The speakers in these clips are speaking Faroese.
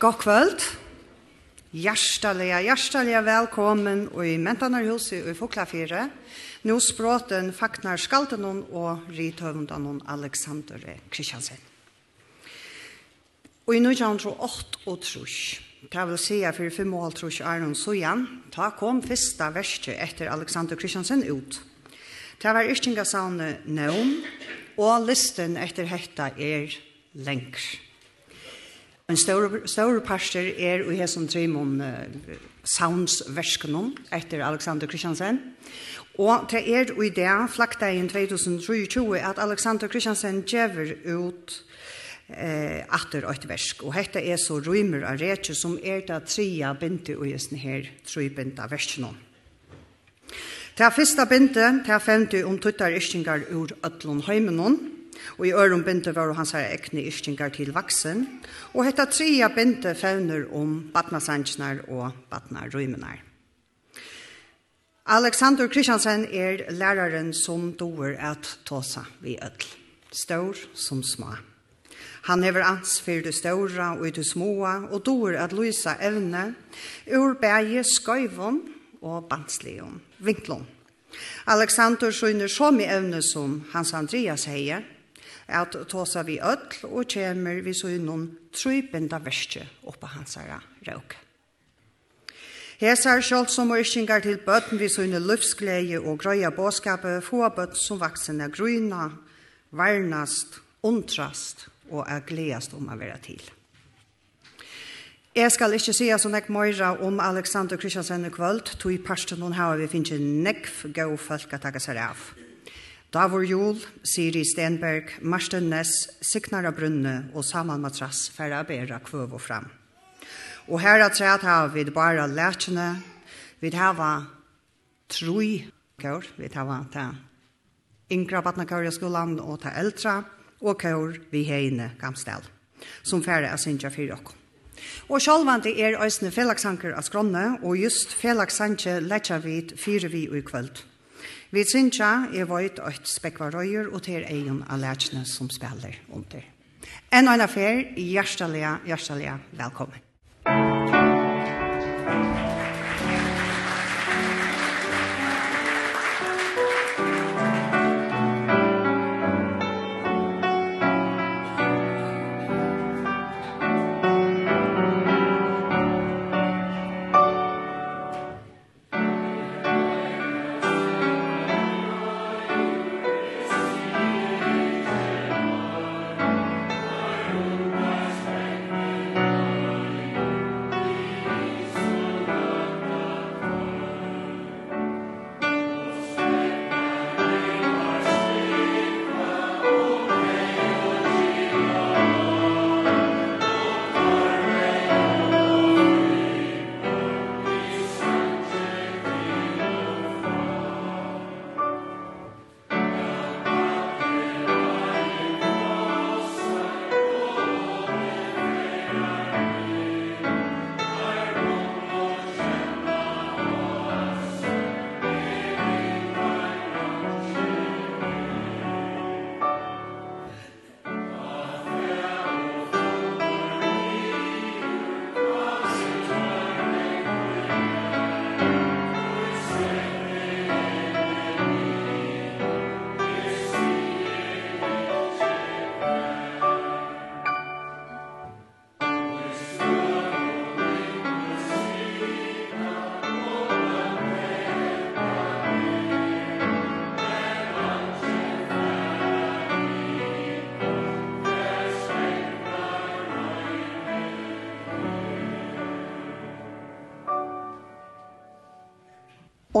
God kvöld. Hjertelig, hjertelig velkommen i Mentanarhuset i Foklafire. Nå språten faknar skaltenon og rithøvendanon Alexander Kristiansen. Og i 1908 og trus, det vil si at for fem og trus Aron Sojan, ta kom første verset etter Alexander Kristiansen ut. Det var ikke engasavne nøvn, og listen etter hetta er lengre. En stor, stor parster er og hesson Trimon uh, Sounds-verskenom etter Alexander Kristiansen. Og det er i det flaggdagen 2023 at Alexander Kristiansen gjever ut eh, atter og et versk. Og dette er så rymer av retje som er det tria binte og hesten her tre binte. Det er første binte, det er femte om tuttar ischingar ur Øtlund Høymenon og i øren binte var hans her ekne ischtingar til vaksen, og hetta tria binte fevner om badnasansjnar og badnarrøymenar. Alexander Kristiansen er læraren som doer at tåsa vi ødel, stor som små. Han hever ans for det ståra og det små, og doer at lysa evne, ur bæge skøyvån og banslion, vinklån. Alexander skjønner så mye evne som Hans Andreas heier, at tåsa vi ødl og kjemur vi så innom trøybenda verste oppa hansara rauk. Hesar sjálf som morskingar til bøtten vi så innom luftsgleie og grøya båskapet få bøtt som vaksene grøyna, varnast, ontrast og er gledast om å være til. Jeg skal ikke si så nekk møyra om Alexander Kristiansen i kvöld, tog i parsten hun har vi finnes nekk gau folk å takke seg av. Davor Jol, Siri Stenberg, Marsten Ness, Signara Brunne og Saman Matras for å bære kvøv og fram. Og her at træt har vi bare lærkene, vi har troi kår, vi har ta yngre badnakår i skolan og ta eldre, og kår vi heine gamstel, som færre er sinja fyrir okkom. Og sjálvandi er òsne fellagsanker av skronne, og just fellagsanker letja vid fire vi i kvöld. Vi synsja er vøyt eit spekvarøyer og til egen av lærkene som spiller under. En og en affær, hjertelig, hjertelig velkommen.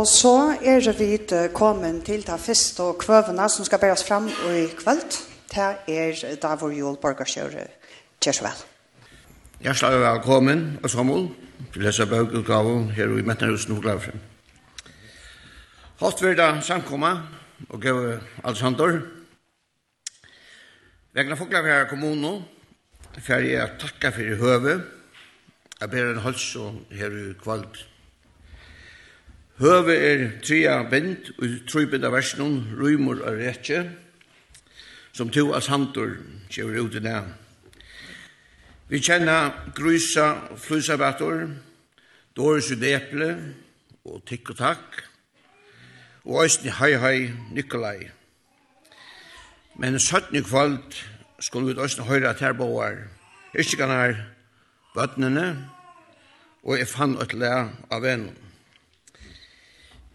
Og så er vi kommet til det første og kvøvene som skal bæres frem i kveld. Det er da vår jord borgerskjøre. Kjør så vel. Jeg slår velkommen og sommer til disse bøkutgaven her i Mettenhusen og Glavsen. Hatt vil da samkomma og gøve Alexander. Vegna Foglavfjæra kommune fer jeg takka i høve. Jeg ber en hals her i kveld. Høve er tria bind, og trøybent av versnum, rymur og retje, som to as hantur kjever ut i det. Vi kjenner grusa flusabator, dårlig sudeple, og tikk og takk, og æsni hei hei Nikolai. Men søttnig kvalt skulle vi æsni høyra kan her bøtnene, og jeg fann et le av vennene.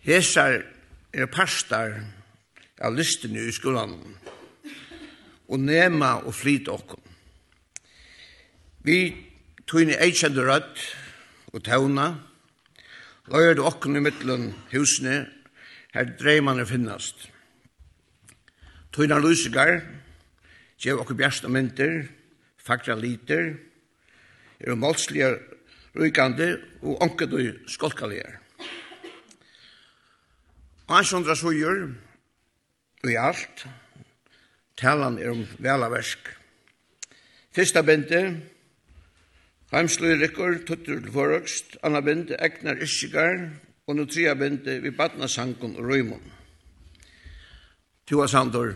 Hesar er parstar av listene i skolan og nema og flyt okkom. Vi tøyne eitkjende rødt og tøvna, løyre okkom i mittlen husene, her dreimane finnast. Tøyna lusigar, gjev okkom bjersta mynter fakra liter, er målslige rykande og onkedøy skolkaligar. Ansjondra suger, og i alt, talan er om velaversk. Fyrsta bindi, Heimsløy Rikkor, Tuttur til forrøkst, Anna bindi, Egnar Ischikar, og nu tria bindi, vi badna sankon og røymon. Tua sandur,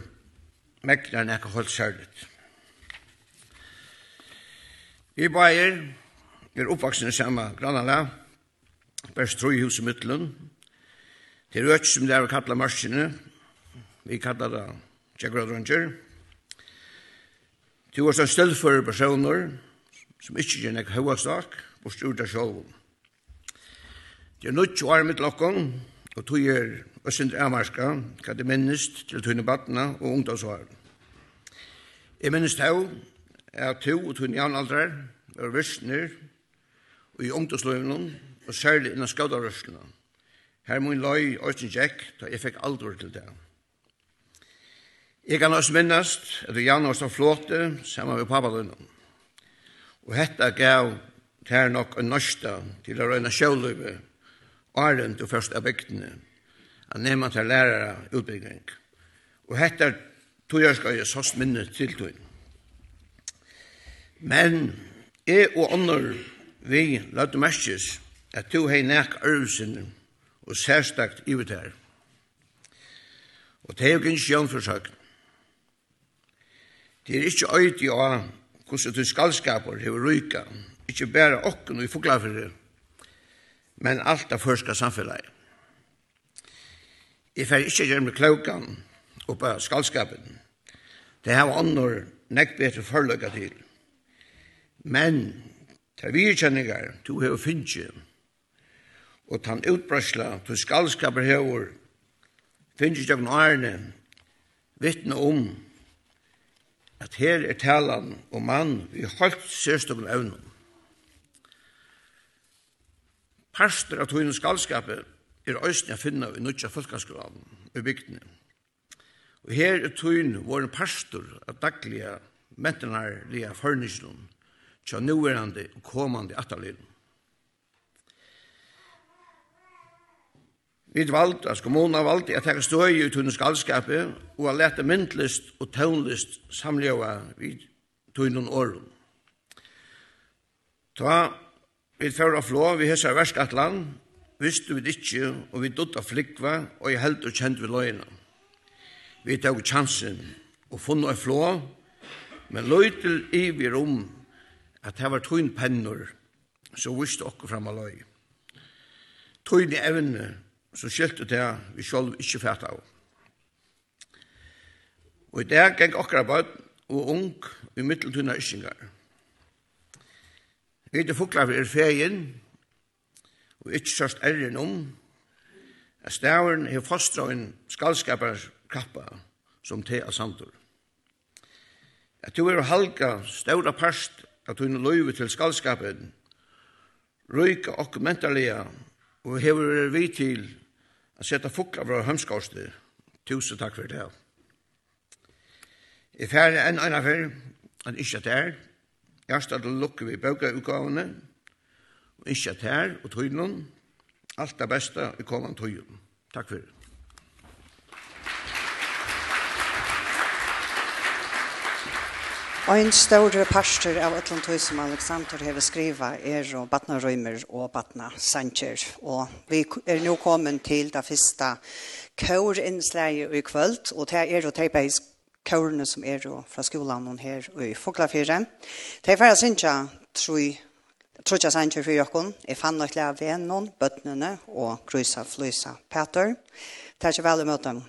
meknar nekka holdt særligt. I bæir, er oppvaksne sama grannala, best troi hus i Det er økt som det er å kalla mørkene. Vi kallar det tjekkradrønger. Det var sånn sted for personer som ikke gjør nek høyastak og styrt av sjålen. Det er nødt å være mitt lokken, og tog er Øsindre Amarska, hva det minnest til tøyne battene og ungdomsåren. Jeg minnest hau, er to og tunne jævnaldrar, er virkner, og i ungdomsløvnen, og særlig innan skaudarørslene. Her mun løy øysten jack, da jeg fikk alder til det. Jeg kan også minnast at jeg gjerne stod flåte sammen med papalunnen. Og hetta gav her nok en norsta til å røyna sjøløyve åren til først av bygdene, at nema til lærere utbygging. Og hetta tog jeg skal jeg sås minne til tog. Men jeg og andre vi løte merkes at to hei nek arvsinn og særstakt ivet her. Og det er jo ikke sjøen forsøkt. Det er ikke øyt i å hvordan du skal skaper hever ryka, ikke bare okken og i fuglafyrre, men alt av førska samfunnet. Jeg fer ikke gjøre med klokan og på skalskapen. Det har andre nekk bedre forløyga til. Men, til er virkjenninger, du har finnst og tann utbrøsla, til skalskaper hever, finnes ikke noen ærene, vittne om at her er talan om mann vi holdt sørstokken evnen. pastor av togene skalskapet er øyne finna finne i nødja folkeskolen i bygdene. Og her er togene vår pastor av daglige mentenar lia fornisjonen, tja nuverande og komande atalinn Vi valgt, altså kommunen valgt, at her støy i tunnens galskapet, og har lett myndlist og tøvnlist samljøa vid tunnen åren. Ta, vi fører av flå, vi hesser land, visste vi ikke, og vi dødde av flikva, og jeg held og kjent vi løgna. Vi tog chansen, og funnet av flå, men løy til i vi rom, at det var tunn pennor, så visste okkur fram av løy. Tunn evne, så skilte det vi selv ikke fært av. Og i dag gikk akkurat bøtt og ung i middeltunna iskingar. Vi er fuklar for er fegin, og ikke sørst erren om, at stavren er fostra en skallskapars kappa som te av sandur. At du er halga stavra parst at du er løyve til skallskapen, røyka og mentarlega og hever er vi til å sette fukla fra hømskåste. Tusen takk for det. Jeg færre enn en affær, at ikke at det er. Jeg stod og å lukke vi bøkeutgavene, og ikke at det er, og tøyden. Alt det beste i kommende tøyden. Takk for det. Og en større parster av et eller annet som Alexander har skrivet er og Batna Røymer og Batna Sanchez. Og vi er nå kommet til det første kårinnslaget i kveld, og det er jo teipeis kårene som er jo fra skolan her i Foklafire. Det er færre Sintja, tror jeg Sanger for Jokon, jeg fann nok lære vennom, bøttene og grusa flysa Peter. Det er ikke veldig møte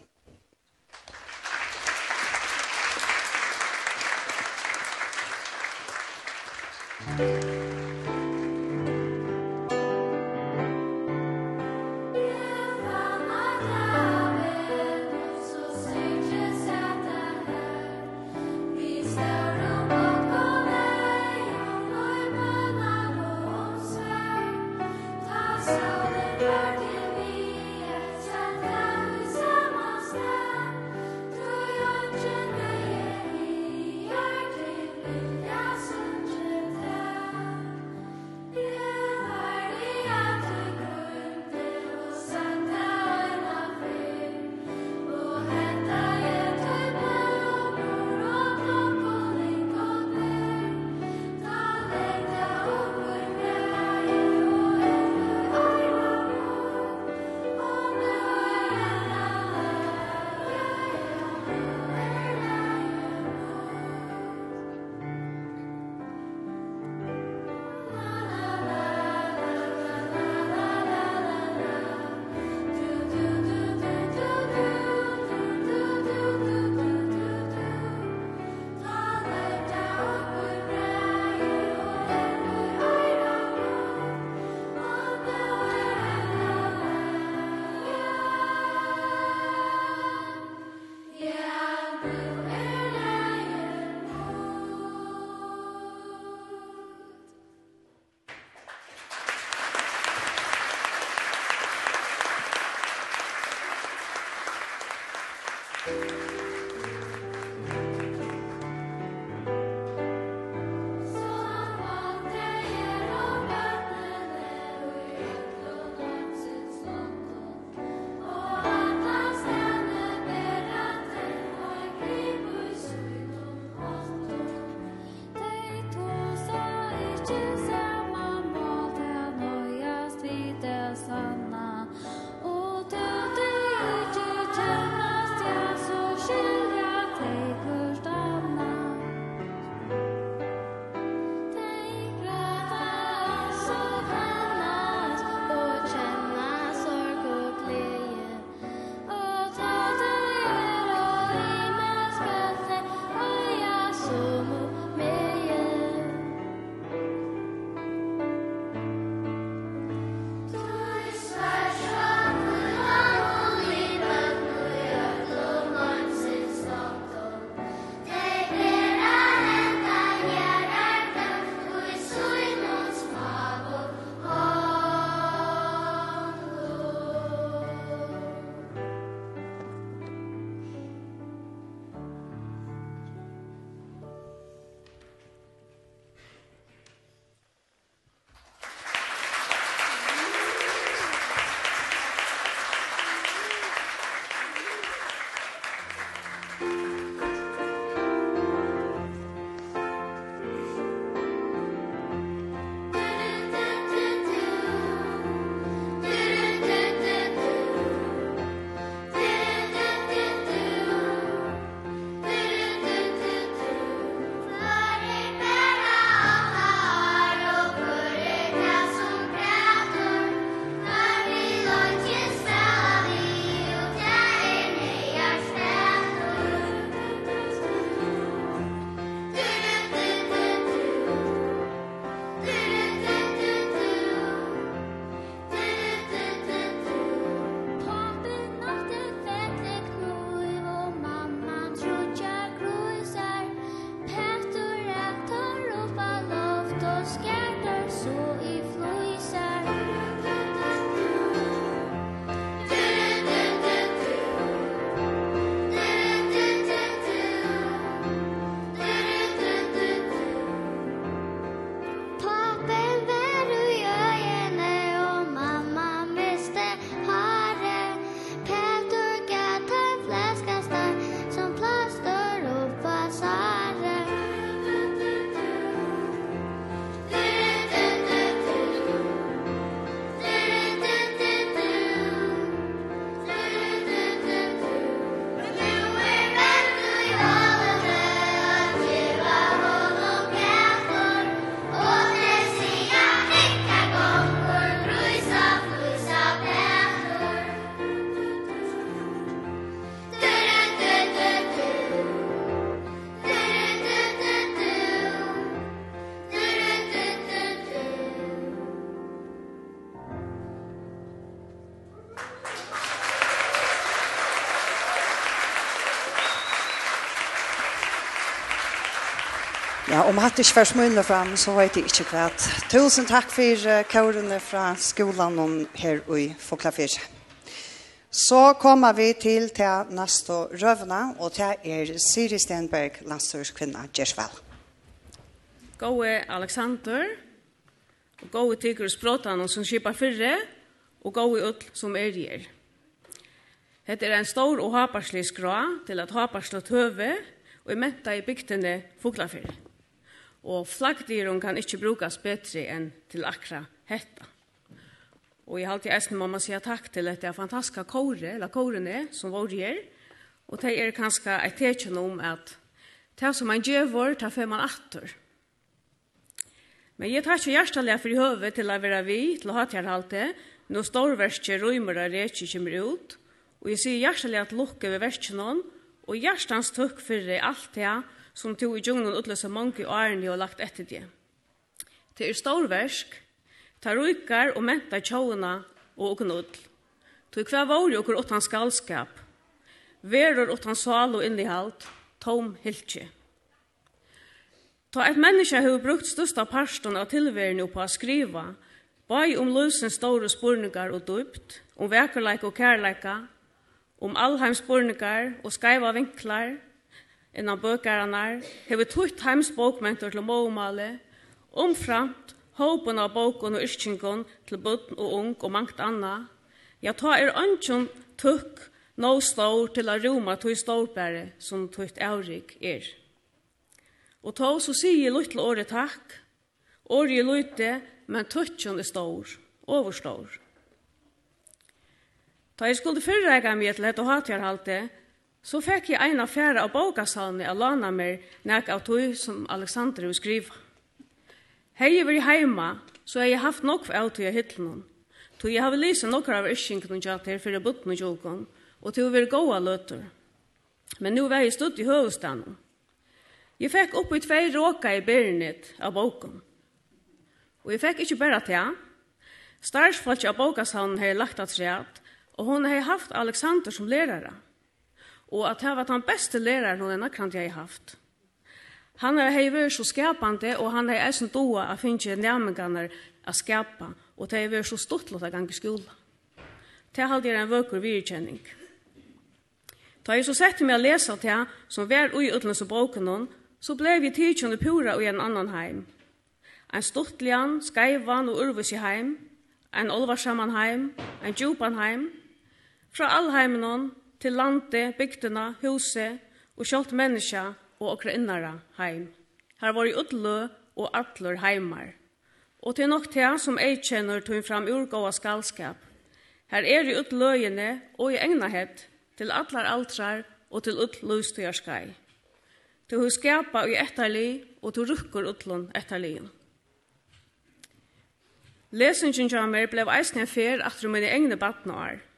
om hatt ikke først munner fram, så vet jeg ikke hva. Tusen takk for kårene fra skolen her i Foklafir. Så kommer vi til til neste rövna og til er Siri Stenberg, landstørskvinna Gjersvall. Gåe Alexander, og gåe tiggere språtene som skipper fyrre, og gåe ut som er gjer. Hette er en stor og haparslig skra til at haparslig høve, og i menta i bygtene Foklafyr og flaggdyren kan ikkje brukas betri enn til akra hetta. Og jeg halte eisen mamma sier takk til at det er fantastiska kåre, eller kårene, som var her, og det er kanskje et tekjen om at det som man gjør, det får man atter. Men jeg tar ikke hjertelig for i høve til å være vi, til å ha til halte, når storverket røymer og reker kommer ut, og jeg sier hjertelig at lukke ved verket noen, og hjertens tøkk for alt det, som tog i djunglen utløse mange årene og lagt etter det. Det er storversk, tar rykar og menta tjåene og åkken utl. Tog hver vår jo hvor åttan skalskap, verur åttan sal og innihalt, tom hiltje. Ta et menneske har brukt størsta parsten av tilværende på å skriva, bare om løsens store spurningar og dypt, om vekerleik og kærleika, om allheims spurningar og skaiva vinklar, innan bøkarnar hever tutt heimsbokmentor til måumali, omframt håpen av bokon og yrkingon til bøtten og ung og mangt anna, ja, ta er ønsken tukk nå stor til a roma tog storbære som tutt eurik er. Og ta så sier lutt til året takk, året er lutte, men tuttjen er stor, overstor. Ta jeg skulle fyrreika meg til dette hatjarhalte, Så fikk jeg en affære av bokasalene jeg lana meg nek av tog som Alexander vil skrive. Hei jeg var hjemme, så har jeg haft nok for av tog jeg noen. Tog jeg har lyst nok av yrkingen og jater for jeg butten og jokon, og til å være gode løter. Men nå var jeg stått i høvestanen. Jeg fikk opp i tvei råka i bernet av boken. Og jeg fikk ikke bare til, Starsfolk av bokasalene har lagt at seg og hun har haft Alexander som lærere og at det var den beste læreren og denne kan jeg har haft. Han er hei vært så skapande, og han er eisen doa at finne nærmengene å skapa, og det er vært så stortlått av gang i skolen. Det er alltid en vøker virkjenning. Da jeg så sett meg å lese til som var ui utlønns og boken hon, så ble vi tidkjønne pura i en annan heim. En stortlian, skeivan og urvis i heim, en olvarsamman heim, en djupan heim, fra all heimen hon, til landet, bygdene, huset og kjølt menneska og okra innara heim. Her var i utlø og atler heimar. Og til nok til som jeg kjenner tog fram urgåa skalskap. Her er i utløyene og i egnahet til atler altrar og til utløystøyarskai. Til hun skapa i etterli og til rukker utlån etterlig. Lesingen av meg ble eisne fer at du mine egne badnår.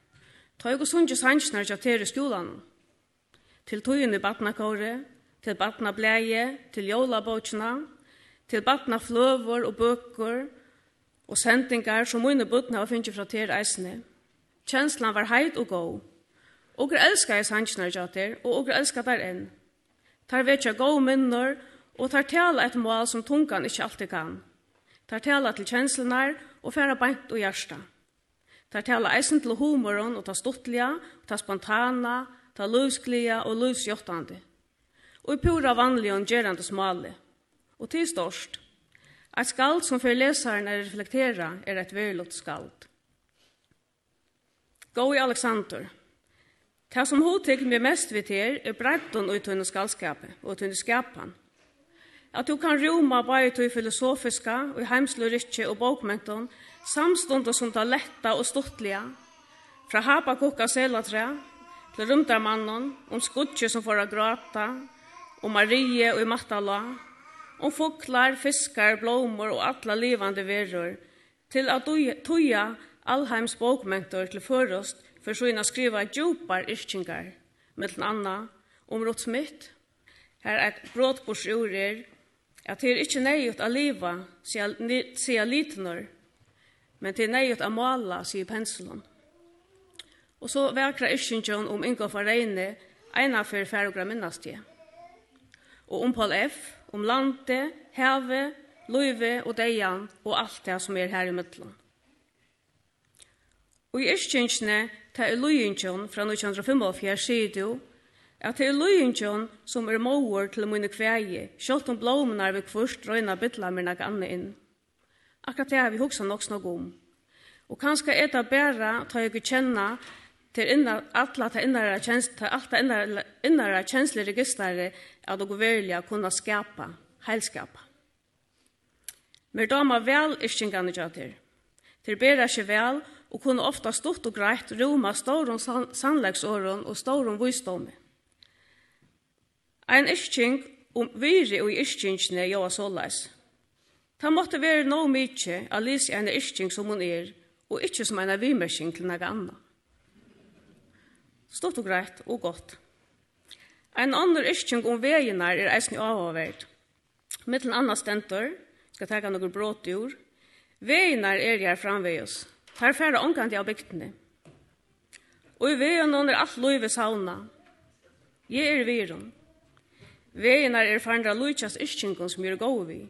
Ta eg og sunge sannsnar til til skolan. Til tøyene batnakåre, til batnableie, til jólabåtsjena, til batnafløvor og bøker, og sendingar som mine bøtna var finnje fra til eisne. Kjenslan var heit og god. Ogur elskar jeg sannsnar kja til, og jeg elskar der enn. Tar vekja god minner, og tar tala et mål som tungan ikkje alltid kan. Tar tala til kjenslenar og færa beint og hjersta. Tar tala eisen til humoren og ta stuttliga, ta spontana, ta løvsklia og lusjottande. Og i pura vanlige og gjerande smale. Og til størst, et skald som for lesaren er reflektera er et verilot skald. Gå i Alexander. Ta som hotik med mest vi ter er bretton og i skaldskapet og tunne skapan at du kan roma bare til filosofiska og heimslurikje og bokmenton, samståndet som det letta og stortliga, fra Habakuk av Selatre, til rundarmannen, om skudje som får grata, om Marie og i matala, om fuklar, fiskar, blomor og alla livande verur, til at tuja allheims bokmentor til førost for såna skriva djupar yrkingar, mellom anna om Rott her er et brådbordsjurer at det er ikke nøyut av liva, sier litenor, men det er nøyut å mala, sier penselen. Og så verkra iskjentjøn om Ingo Areine, eina for færgra det. Og om Paul F, om landet, hevet, løyve og deian, og alt det som er her i midtelen. Og i iskjentjene tar er løyentjøn fra 1945 sier du, at det er løyingen som er måer til mine kveie, selv om blomene er ved kvørst røyna bytla mine ganne inn. Akkurat det har vi hoksa nok snakk om. Og kanskje er det bare ta jeg kjenna til innar, alla ta innara kjensler, ta alla innara, innara kjensler registrar at og verliga kunne skapa, heilskapa. Mer dama vel ischingane jatir. Til bera seg vel og kunne ofta stort og greit roma stórum sannleiksåren og stórum visdomen. Ein ischking om viri og ischkingsne joa såleis. Ta måtte være no mykje a lise en ischking som hon er, og ikkje som ein vimersking til naga anna. Stort og greit og godt. Ein annar ischking om veginar er eisne avaverd. Mittlen anna stentor, skal teka nokkur bråtjur, veginar er jar framvegis. Her færa omkant av bygtene. Og i vegen er alt loive sauna. Jeg er virum. Veginar er farnra lujtjast iskingum som er gau vi.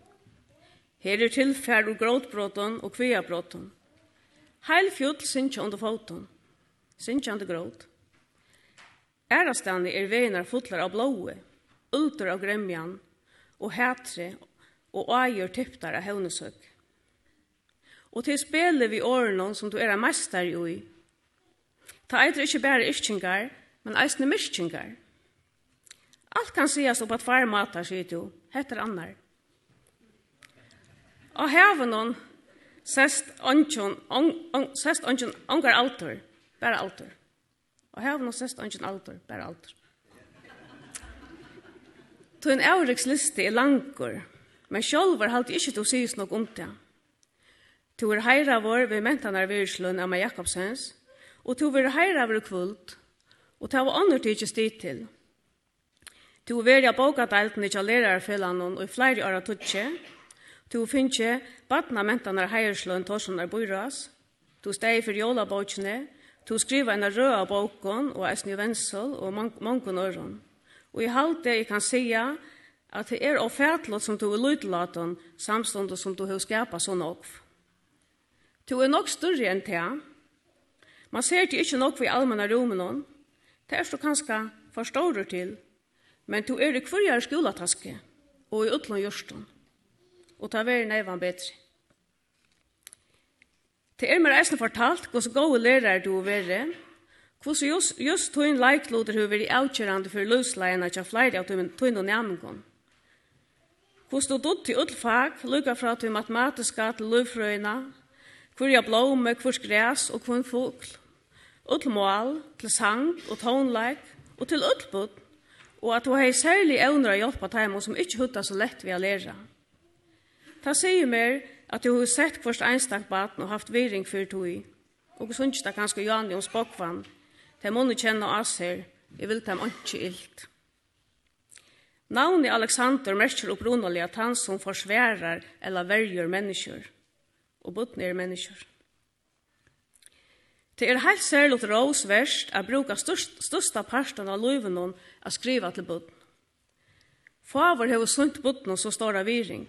Her er tilfær og gråtbrotten og kviabrotten. Heil fjull sinja under foton. Sinja under gråt. Ærastani er veinar fotlar av blåe, ulter av gremjan, og hætre og ægjør typtar av hevnesøk. Og til spele vi årenon som du er mestar meister i. Ta eitre ikkje bære iskingar, men eisne miskingar. Allt kan sies opp at far matar, sier du, heter annar. Og hevenon sest ongen, on, on, sest ongen ongar altor, bare altor. Og hevenon sest ongen altor, bare altor. Tun Euriks liste er langur, men sjálfur haldi ikkje du sies nok om det. Tu er heira vår ved mentanar virslun av Jakobsens, og tu er heira vår kvult, og ta var annertid ikkje stid til. Du er verja bokadeltene kja lærarfellanon og i flere åra tutsi. Du finnje badna mentanar heiersløn torsunar bøyras. Du steg for jolabokene. Du skriva en røa bokon og esni vensel og mangon øron. Og i halte jeg kan sija at det er offertlått som du er lydlaten samståndet som du har skapa sånn okf. Du er nok større enn det. Man ser det ikke nok i allmenna romenon. Det er så kanskje forstårer til Men to er i kvarjar skolataske og i utlån gjørstånd. Og ta veri neivan betri. Det er mer eisen fortalt hva gode lærere du har vært, hva så just tøyn leikloder har vært avkjørende for løsleiene til flere av tøyn og nærmengen. Hva du dutt til utlfag, lukka fra til matematiska til løvfrøyene, hvor jeg blåme, hvor græs og hvor fugl, utl mål, til sang og tonleik og til utlbund, og at hun har særlig evner å hjelpe dem som ikke huttar så lett ved å lære. Ta sier mer at hun har sett hvert enstak baden og haft viring for tog, og hun synes det ganske janlig om spokvann, de må kjenne oss her. jeg vil dem ikke ilt. Navnet Alexander merker opprunnelig at han som forsværer eller verger mennesker, og botner mennesker. Det er helt særlig råsverst at bruka størst, største parten av løyvenon a skriva til budden. Favor hefur sunt botten og så stora viring.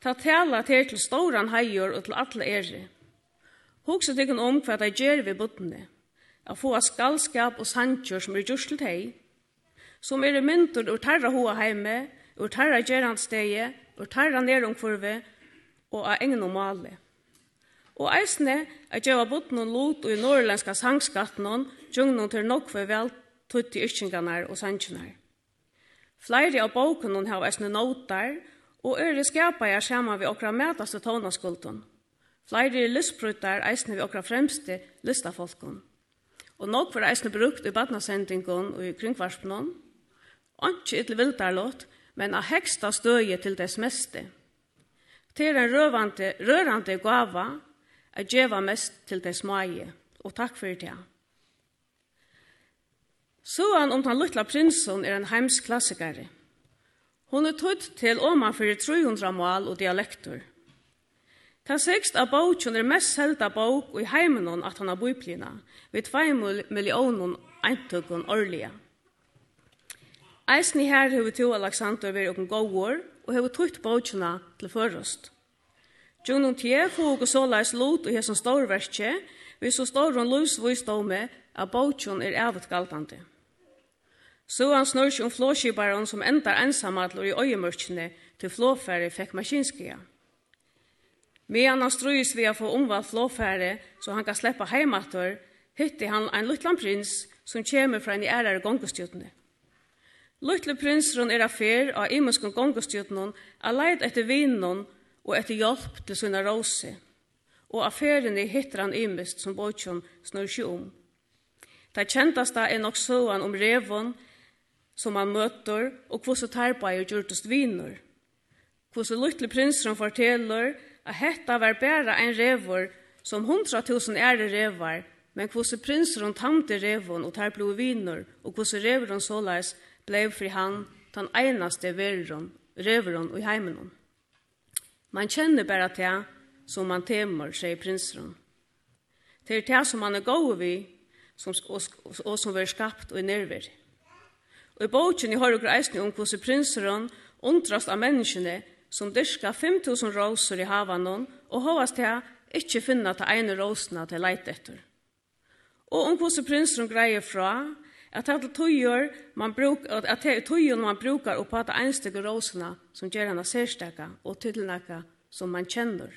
Ta tala til til storan heier og til alle eri. Hugsa tykken om hva de gjør ved buddene, a få skallskap og sandkjør som er gjørst til hei, som er myndur ur tarra hoa heime, ur tarra gjerandsteie, ur tarra nerungkurve og av egen normale. Og eisne er gjeva buddene lot og i norrlenska sangskatten, djungnon til nokve velt tutt i yrkingarnar og sanjunar. Flere av bokunnen har eisne notar, og øyre jeg saman vi okra mætaste tonaskultun. Flere lystbrutar eisne vi okra fremste listafolkun. Og nok var eisne brukt i badnasendingun og i kringvarspunon. Anki ytli vildarlåt, men a heksta støye til dess meste. Til en røvande, rørande gava, a djeva mest til dess maie, og takk fyrir det. Søvann om den lutla prinsen er en heims klassikere. Hun er tøtt til åman for 300 mål og dialektor. Ta sekst av bókjon er mest selda bók og i heimenon at han har bøyplina, vid 2 millionon eintøkken årlige. Eisen i her hever to Alexander veri okken gåor og hever tøyt bókjona til først. Tjonon tje fog og såleis lot og hesson storverkje, vi så storon lusvoistome av bókjon er avutgaldande. Musik Så han snurr seg om flåskibaren som endar ensamadler i øyemørkene til flåfære fikk maskinskia. Medan han strøys ved å få omvalgt flåfære så han kan sleppa heimater, hytti han en luttlan prins som kommer fra en i ærere gongostjutene. Luttle prinsron er affær av imenskon gongostjutene er leid etter vinnun og etter hjelp til sina rose, og affærene hittar han imest som Bojtjon snurr seg om. Det kjentasta er nok såan om revon, som han møter, og hvordan tarbeier gjørtest viner. Hvordan lytle prinsen forteller at hetta var bare en revor som hundra tusen ære revar, men hvordan prinsen tamte revon og tar blod viner, og hvordan revoren såleis blei fri han den einaste veron, revoren i heimen. Man kjenner bare til som man temer, sier prinsen. Det er til som man er gode vi, som, og, og, og som vi er skapt og i nerver. Og i boken i høyre greisning om hvordan prinseren undrast av menneskene som dyrka 5000 roser i havanon og hovast til ikke finna ta ene rosene til leit etter. Og om hvordan prinseren greier fra at det er tøyer man, bruk, at det er tøyer man brukar oppa at einstege rosene som gjør henne særsteka og tilnaka som man kjenner.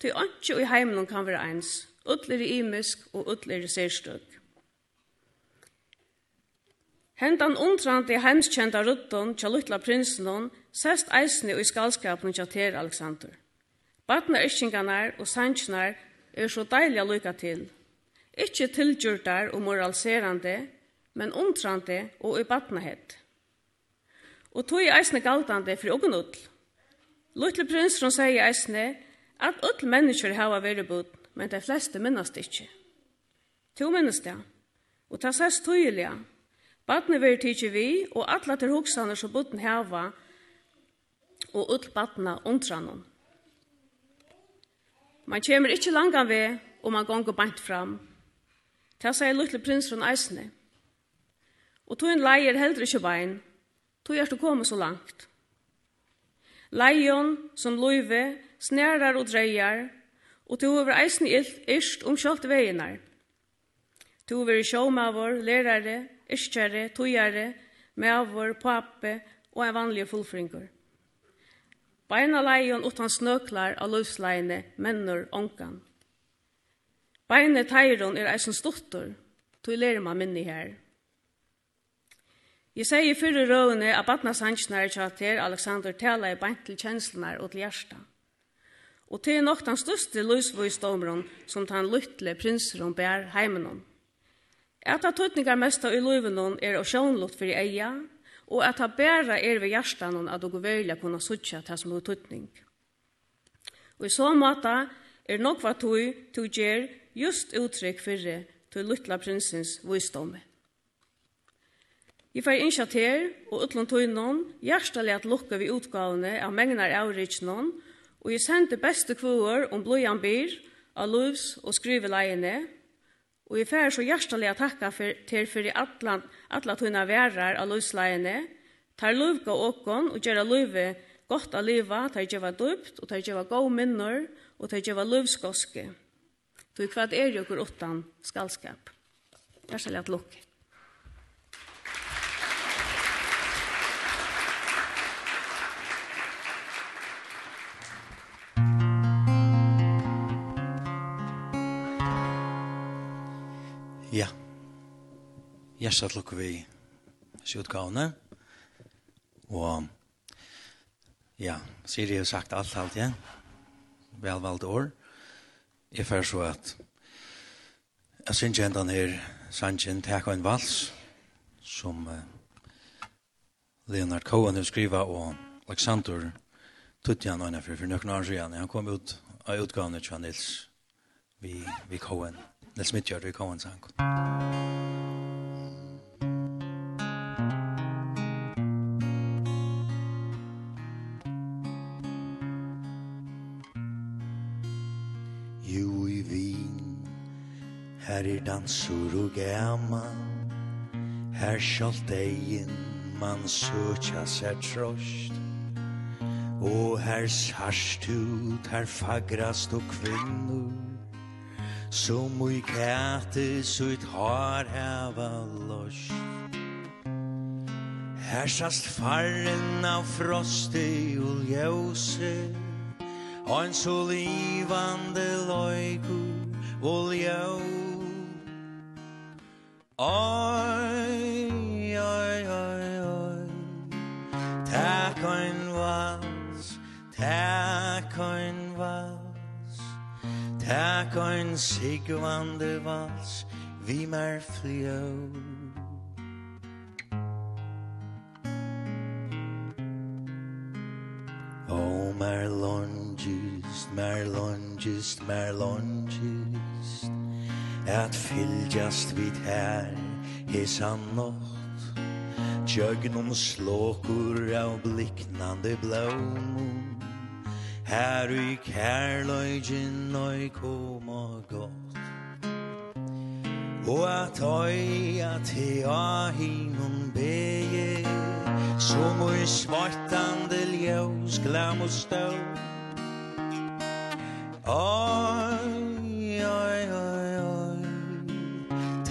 Til anki i heimen kan være eins, utler i imisk og utler i særstøk. Hentan undrandi heimskjenta ruttun tja luttla prinsinon sest eisne i skalskapen tja Ter Alexander. Batna iskinganar og sanchnar er så deilig lukka til. Ikkje tilgjurdar og moraliserande, men undrandi og i batnahet. Og tog eisne galdande fri ogunull. Lutla prinsinon sier eisne at öll mennesker hava veribud, men de fleste minnast ikkje. To minnast det, og ta sest tydelig, Badne verður tikið vi, og alla til hoksane som budden hava og ull badna undranum. Man kjemur ikkje langan vi, og man gongur bant fram. Ta seg lutli prins från eisne. Og tog en leier heldur ikkje bein, tog er du komið så langt. Leion som loive, snærar og dreier, og tog over eisne ilt, ist om um sjalt veginar. Tog over sjåmavor, lærare, yrkjare, tøyare, mævor, pape og en vanlig fullfringur. Beina leion utan snøklar av løvsleine, mennur, onkan. Beine teiron er eisen stuttur, tog lærer man minni her. Jeg sier i fyrre røvene at Batna Sanchnar kjater Alexander tala i beint til kjenslenar og til hjersta. Og til nok den største løsvøysdomron som tan lytle prinseron bær heimenom. At ha tøtningar av i løyvenon er og sjånlott fyrir eia, og at ha bæra er ved hjertanon at og velja kunna sutja til som tøtning. Og i så måte er nokva tøy tøy gjer just uttrykk fyrir tøy luttla prinsens visdomme. Jeg får innskja til, og utlån tøy noen, hjertelig at lukka vi utgavene av mengnar avrits og jeg sendte beste kvåer om blodjan byr, av lovs og skriveleiene, Og jeg færer så hjertelig å takke for, til for alle, alle tunna værer av løsleiene, tar løvga åkon og gjør løyve godt av livet, tar gjøva døpt, og tar gjøva gode minner, og tar gjøva løvskoske. Tog hva er jo hvor åttan skalskap. Hjertelig at lukke. hjertet lukker vi sjutgavne. Og ja, Siri har sagt alt alt, ja. Velvalgt år. Jeg får så at jeg synes ikke den her sannsyn tek en vals som uh, Leonard Cohen har skrivet og Alexander Tutjan og for, for nøkken år siden. Han kom ut av utgavene til Nils vi, vi Cohen. Nils Midtjord vi Cohen sang. Musikk Her er dansur og gaman Her skal degin man søtja seg trost Og her sarst ut her fagrast og kvinnur Som ui kæte ut har heva lost. Her sast farren av frosti og ljøse Og en så livande loikur og ljøse Oi, oi, oi, oi. Takk ein vals Takk ein vals. Takk ein sigvande vals Vi mer flio Oh, mer longest, mer longest, mer longest at fylgjast vid her hesan nått Tjögnon slåkur av bliknande blåmon Her i kärlöjgen oj koma gott. Og at oi at hea hinon beje Som oi svartande ljós glam og stål Oi, oi, oi.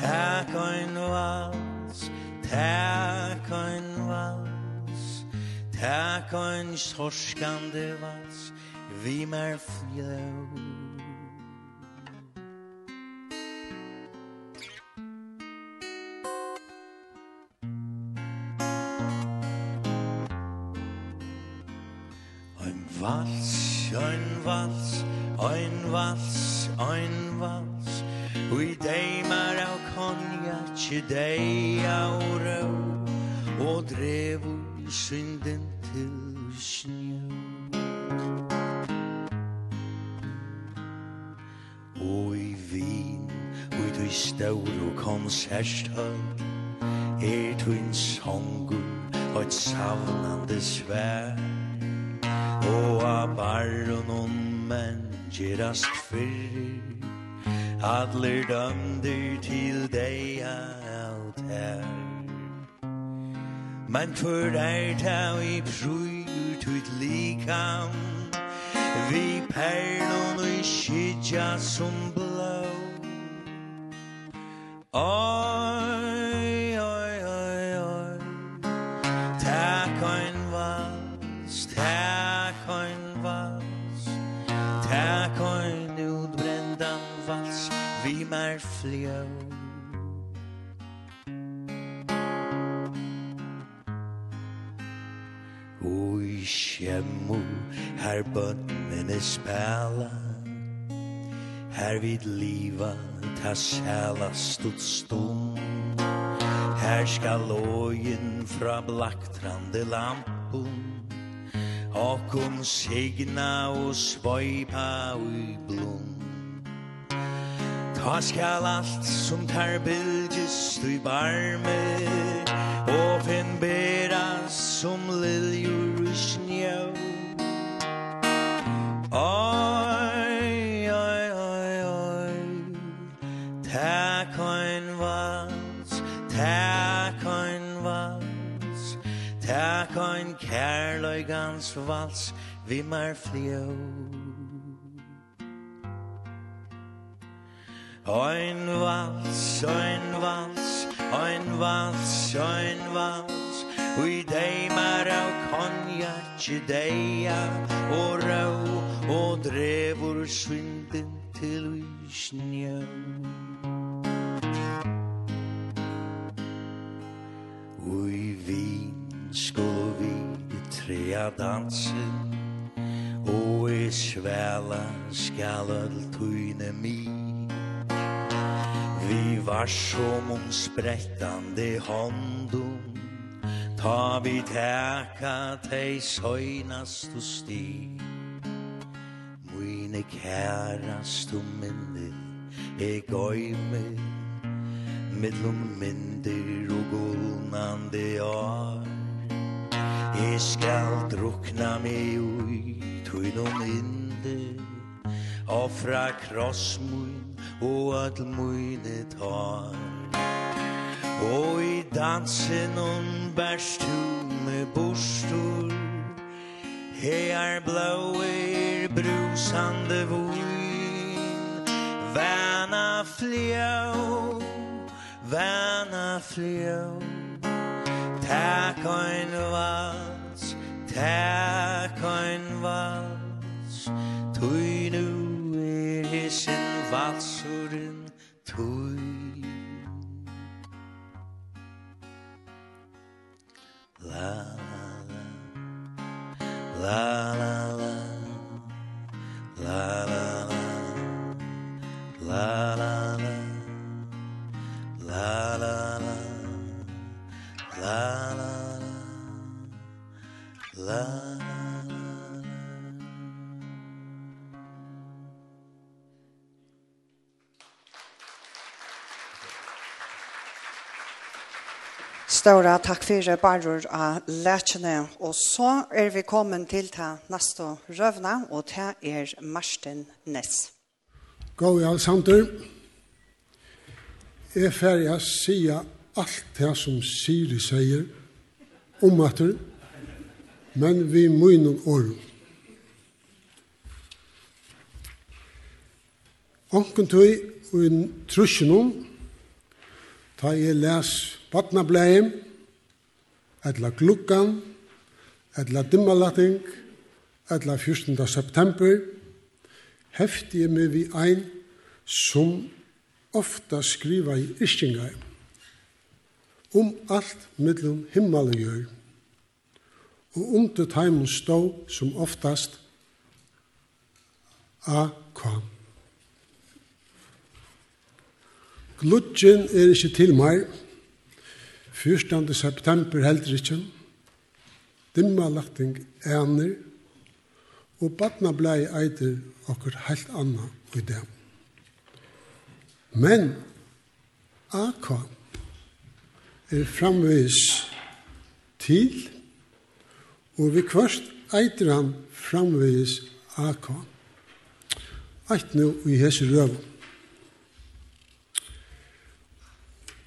Tak ein vals, tak ein vals tak ein sorskande vals Vi mer flöv Ein ein vals, ein vals, ein vals, ein vals, Vi deimar av kan jeg dei deg aure Og drev synden til snjø Og i vin, og i du staur og konsertstall Er du en songur og et savnande svær Og a barron og menn gerast fyrir Adler dømder til deg alt her Men for er tau i prøyr tut likam Vi perlon og skidja som blå sæla stutt stum Her skal lågen fra blaktrande lampun. Okkum signa og svoipa ui blom Ta skal alt som tar bildjist ui barme Og finn beras som lilja herrigans vals vi mer fljå Ein vals, ein vals, ein vals, ein vals Ui deimar av konjak, deia og rau Og drevur svinden til vi snjø ja dansen Og i svelan skal öll tøyne mi. Vi var som om sprettande håndum Ta vi teka tei søynast og sti. Mine kærast og minne e gøyme Mellom myndir og gulnande år. Jeg skal drukna meg ui tuinum inde Offra krossmun Og all mune tar Og i dansen on Bærs tu med bostor Hear blåer brusande vun Vana fljå vana fljå Tak ein en vann Tæk ein vals Tui nu er hisen valsurin Tui La la la la la la la la la la la la la la la la Stora takk for barror av lærkene. Og så er vi kommet til ta neste røvna, og ta er Marsten Ness. Gå i all samtur. Jeg er ferdig å si alt det som Siri sier om at men vi munnen åren. Onken tøy og en trusjenum, ta jeg les badnableim, etla glukkan, etla dimmalatting, etla 14. september, hefti jeg meg vi ein som ofta skriva i iskingar om alt mellom himmel og jørn og under teimen stå som oftast AK. Glutjen er ikkje til meg, 14. september heldur ikkje, dimma lagting ener, og badnablei eitir okkur heilt anna i det. Men AK er framvis til og vi kvart eitir han framvegis AK. Eit nu i hese røv.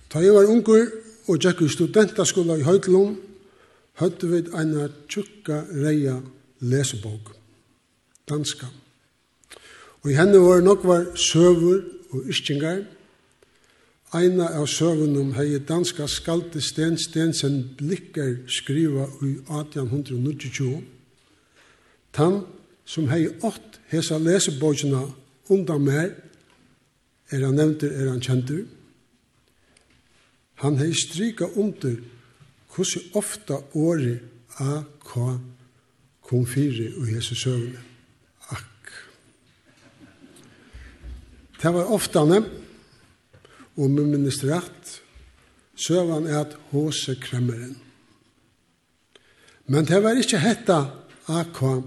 Ta jeg var unger og gikk i studentaskola i Høytlund, høytte vi eina tjukka reia lesebok, danska. Og i henne var nok var søver og yskingar, Eina av søvunum hei danska skalte Sten Stensen blikker skriva i 1892. Tan som hei ått hesa lesebogina undan mer, er han nevntur, er han kjentur. Han hei strika under hvordan ofta året AK kom fire og hese søvunum. Akk. Det var ofta nevnt og med minnes rett, søvann er at hose kremmeren. Men det var ikke hetta akka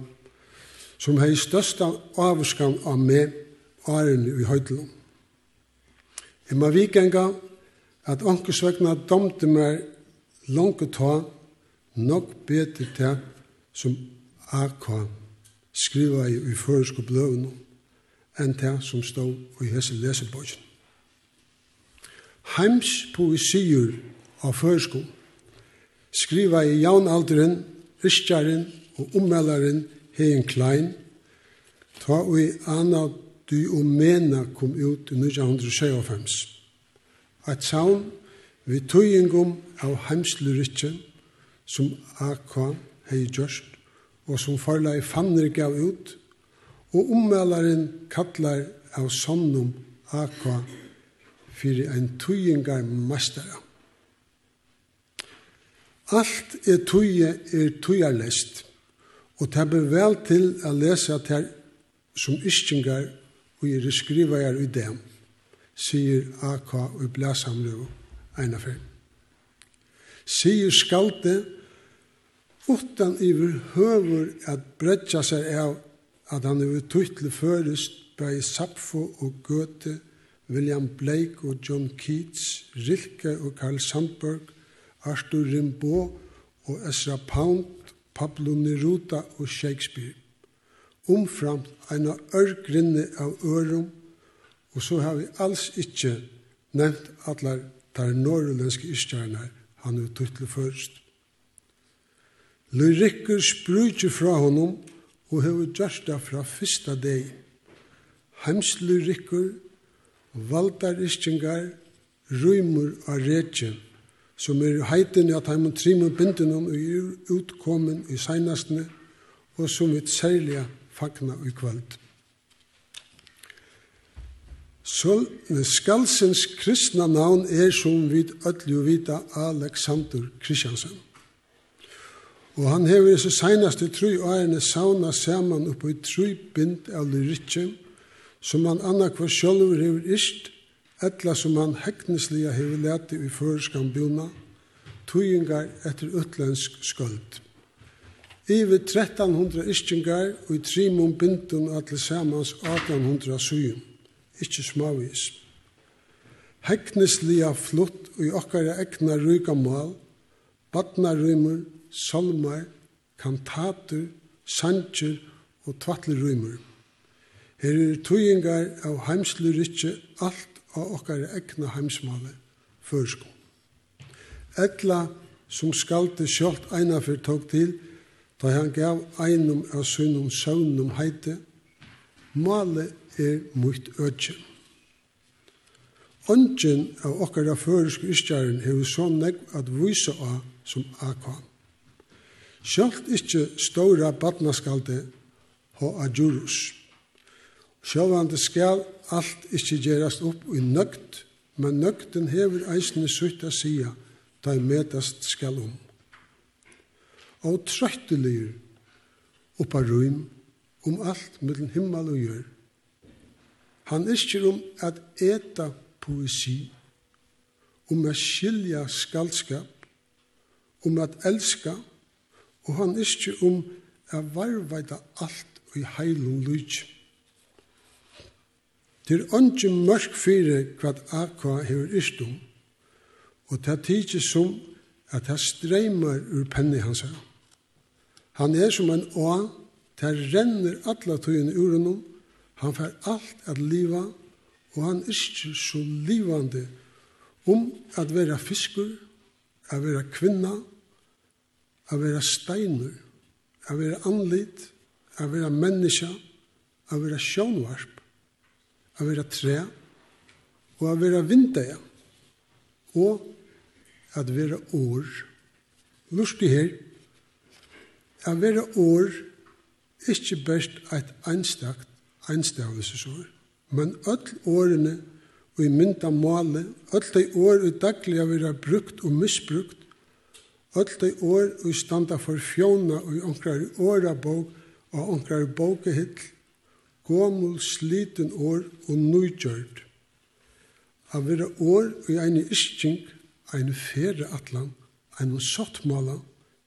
som hei størsta avskan av meg åren i høytlom. Jeg må vikenga at ankesvøkna domte meg langt ta nok bedre til som akka skriva i i føresko bløvnum enn til som stod i hese lesebogjen heims poesier av førsko, skriva i jaunalderen, ryskjaren og ommelderen Hein Klein, ta og i Anna mena kom ut i 1925. Et saun vi tøyingum av heimslurikje som AK hei gjørst, og som farla i fanner gav ut, og ommelderen kallar av sannum AK fyrir ein tøyingar mastara. Alt er tøye er tøyarlest, og det er vel til å lese at her som ischingar og er skrivajar i dem, sier A.K. og blæsamlu eina fyrir. Sier skalte utan iver høver at bredja seg av at han er tøytle førest, bei sapfo og gøte, William Blake og John Keats, Rilke og Carl Sandburg, Arthur Rimbaud og Ezra Pound, Pablo Neruda og Shakespeare. Omframt av ørgrinne av ørum, og så har vi alls ikkje nevnt allar tar norrlenske istjernar han er tuttle først. Lyrikker sprutje fra honom og hever gjørsta fra fyrsta deg. Heimslyrikker, valdar iskingar, rymur av retje, som er heiten i at heimen trimur bindunum og utkommen i seinastene, og som vi særlig fagna i kvöld. Så skalsens kristna navn er som vi ødelig vita Alexander Kristiansen. Og han hever i så seinaste tru årene sauna saman oppe i tru bind av lyrikje, som han annakvar sjálfur hefur ist, etla som han heknesliga hefur leti i føreskan bjona, tøyingar etter utlensk skuld. Iver 1300 istingar og i trimum bindun atle samans 1800 syum, ikkje smavis. Heknesliga flutt og i okkara egna ryga mal, badnarrymur, salmar, kantater, sanger og tvattlerrymur. Her er tøyingar av heimslu rikki alt av okkar egna heimsmale førsko. Etla som skalte sjálft eina fyrir tók til, da han gav einum av sunnum saunum heite, Male er mot ødje. Ongen av okkara føresku iskjæren hefur så negv at vysa av som akon. Sjálft ikkje stóra badnaskalde ho a djurus. Sjåvande skal alt ikkje gjerast opp i nøgt, men nøgten hever eisne sutt a sia, da metast skal om. Og trøttelyr oppa røym om alt mellom himmel og gjør. Han iskjer om at eta poesi, om at skilja skaldskap, om at elska, og han iskjer om at varvaita alt i heilum lujtjum. Det er ikke mørk fire hva AK hever istum, og det tidsi som at det streimar ur penni hans her. Han er som en å, det renner alla tøyene ur honom, han fer alt at liva, og han er ikke så livande om at vera fiskur, at vera kvinna, at vera steiner, at vera anlit, at vera menneska, at vera sjånvarp, å være tre, og å være vindeie, og at være år. Lustig her, å være år, ikke best et einstakt einstavelsesår, men öll årene og i mynda male, öll de år og daglig å være brukt og misbrukt, öll de år og standa for fjona og i ånkrar åra bok og ånkrar bokehitt, gomul sliten år og nøygjørt. A vera år og ein ischink, ein fere atlan, ein sottmala,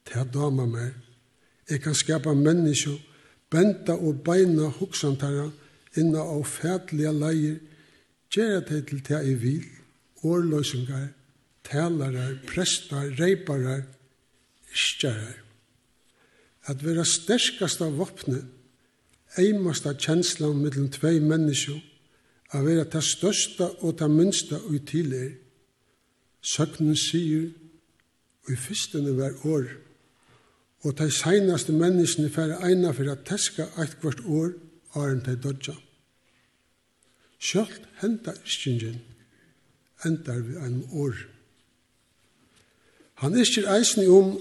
til dama mer. Jeg kan skapa menneske, benta og beina hoksantara inna av fætliga leir, gjerra til til til i vil, årløysingar, talarar, prestar, reiparar, iskjarar. At vera sterkast av vopnet, eimasta kjenslan mellom tvei menneskje a vera ta størsta og ta minsta ui til er. Søgnen sier, i fyrstene var år, og ta seinaste menneskene færre eina fyrir at teska eit kvart år aren ta dodja. Sjølt henta iskingen endar vi ein år. Han iskir eisni om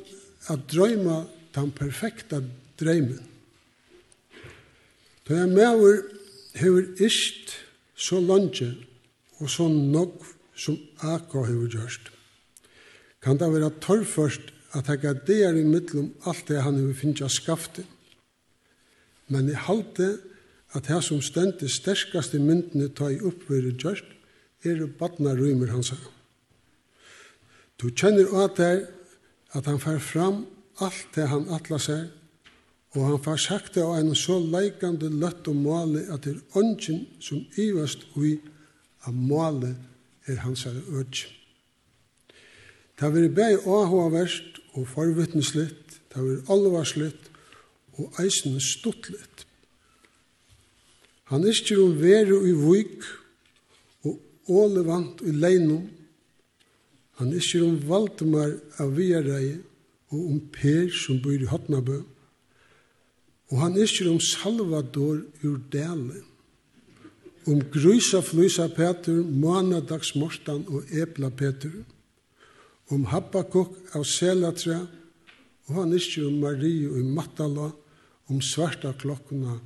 at drøyma den perfekta drøymen Da en maver hever ist så langt og så nok som Aka hever gjørst. Kan det være torrførst at jeg er der i mittlom alt det han hever finnes av skaftet. Men i halte at det som stendte sterskaste myndene ta i oppvere gjørst, er det badna rymer han sa. Du kjenner at det at han fer fram alt det han atla seg, Og han får sagt det av en så leikande løtt og måle at det er ånden som ivast ui av måle er hans er ødj. Det har vært bæg åhåverst og forvittneslitt, det har vært alvarslitt og eisen stuttlitt. Han isker om veru i vik og ålevant i leinum. Han isker om Valdemar av Viareie og om Per som bor i Hotnabø. Og han isker om Salvador ur delen. Om grusa flysa Peter, månadags mortan og epla Peter. Om Habbakuk av Selatra, og han isker om Marie og Matala, om svarta klokkuna,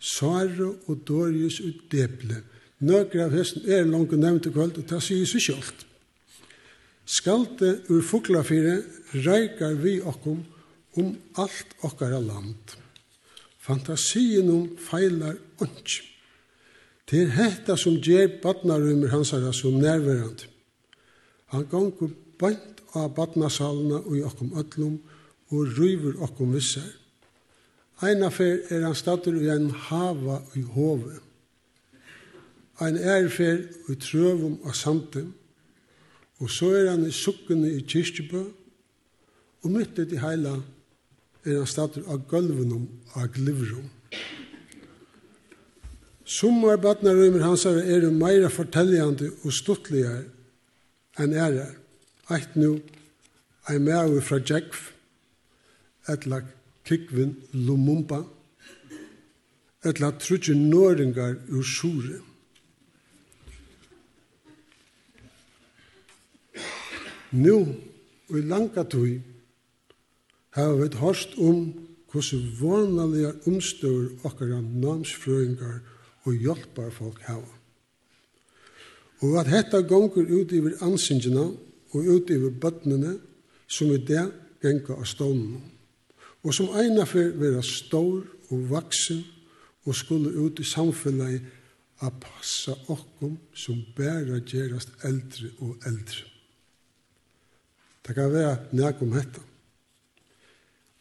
Sara og Dorius ut deple. Nøkra av hesten er langt og nevnt i kvöld, og det sier seg kjølt. Skalte ur fuklafire reikar vi okkom om alt okkara land. Fantasien om feilar ånds. Det er hetta som gjer badnarummer hans er som nærværende. Han gongur bant av badnasalene og i okkom öllum og ryver okkom vissar. Einafer er han statur i en hava i hove. Ein erfer i trøvum og samtum. Og så er han i sukkene i kyrkjebø og myttet i heila er han stater av gulvunum av glivrum. Summar badnarøymer hans er meira fortelljande og stuttligar enn ærar. Eit nu, ei meau fra Jekv, etla kikvin Lumumba, etla trutje nøringar ur sure. Nu, og i langa tui, har vi hørst om hvordan vanlige omstår okkara namsfrøyngar og hjelpar folk hava. Og at hetta gonger ut iver ansingina og ut iver bøtnene som er det genga av stånden. Og som eina for vera stor og vaksen og skulle ut i samfunnet a passa okkom som bæra gerast eldre og eldre. Det kan være nek om hetta.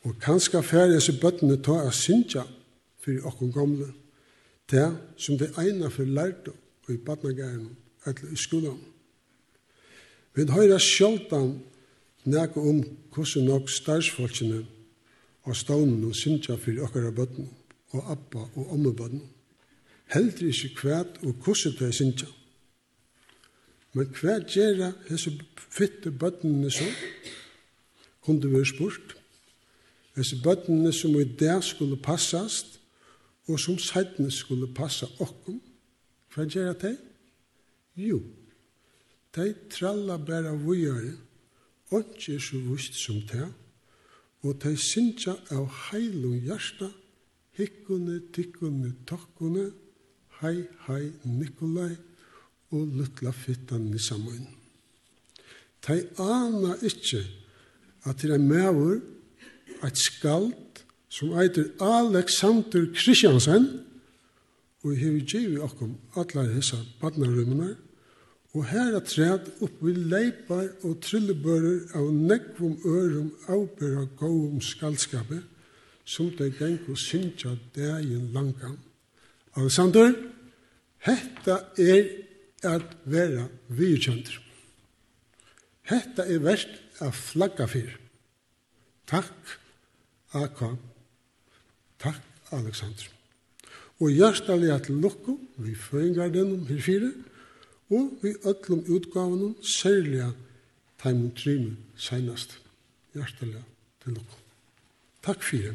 Og kanskje færre disse bøttene ta av synsja for åkken gamle. Det som det egna for lærte og i badnagæren eller i skolen. Vi høyra sjoltan nekka om hvordan nok størsfolkene og stånen og synsja for okkara bøttene og appa og ommebøttene. Heldri ikke kvæt og hvordan det er synsja. Men hva gjør disse fitte bøttene så? Kunne det være spurt? Hese bøttene som i dag skulle passast, og som sættene skulle passa okkom, hva gjør det? Jo, de tralla bæra vujare, ikke er så vust som det, og de synsja av heilung hjarta, hikkone, tikkone, tokkone, hei, hei, Nikolai, og luttla fittan i samoin. De ana ikkje at det er mevur, et skald som eitir Alexander Kristiansen, og jeg har givet okkom alle disse badnarrømmene, og her er træd opp vi leipar og trillebører av nekvom ørum avbøra gåum skaldskapet, som det geng og synsja dægen langan. Alexander, hetta er at vera virkjønter. Hetta er verst a flagga fyr. Takk. AK. Takk, Alexander. Og hjertelig at lukko, vi føringar denom her fire, og vi øtlom utgavenom, særlig taimon trimen senast. Hjertelig til lukko. Takk fire.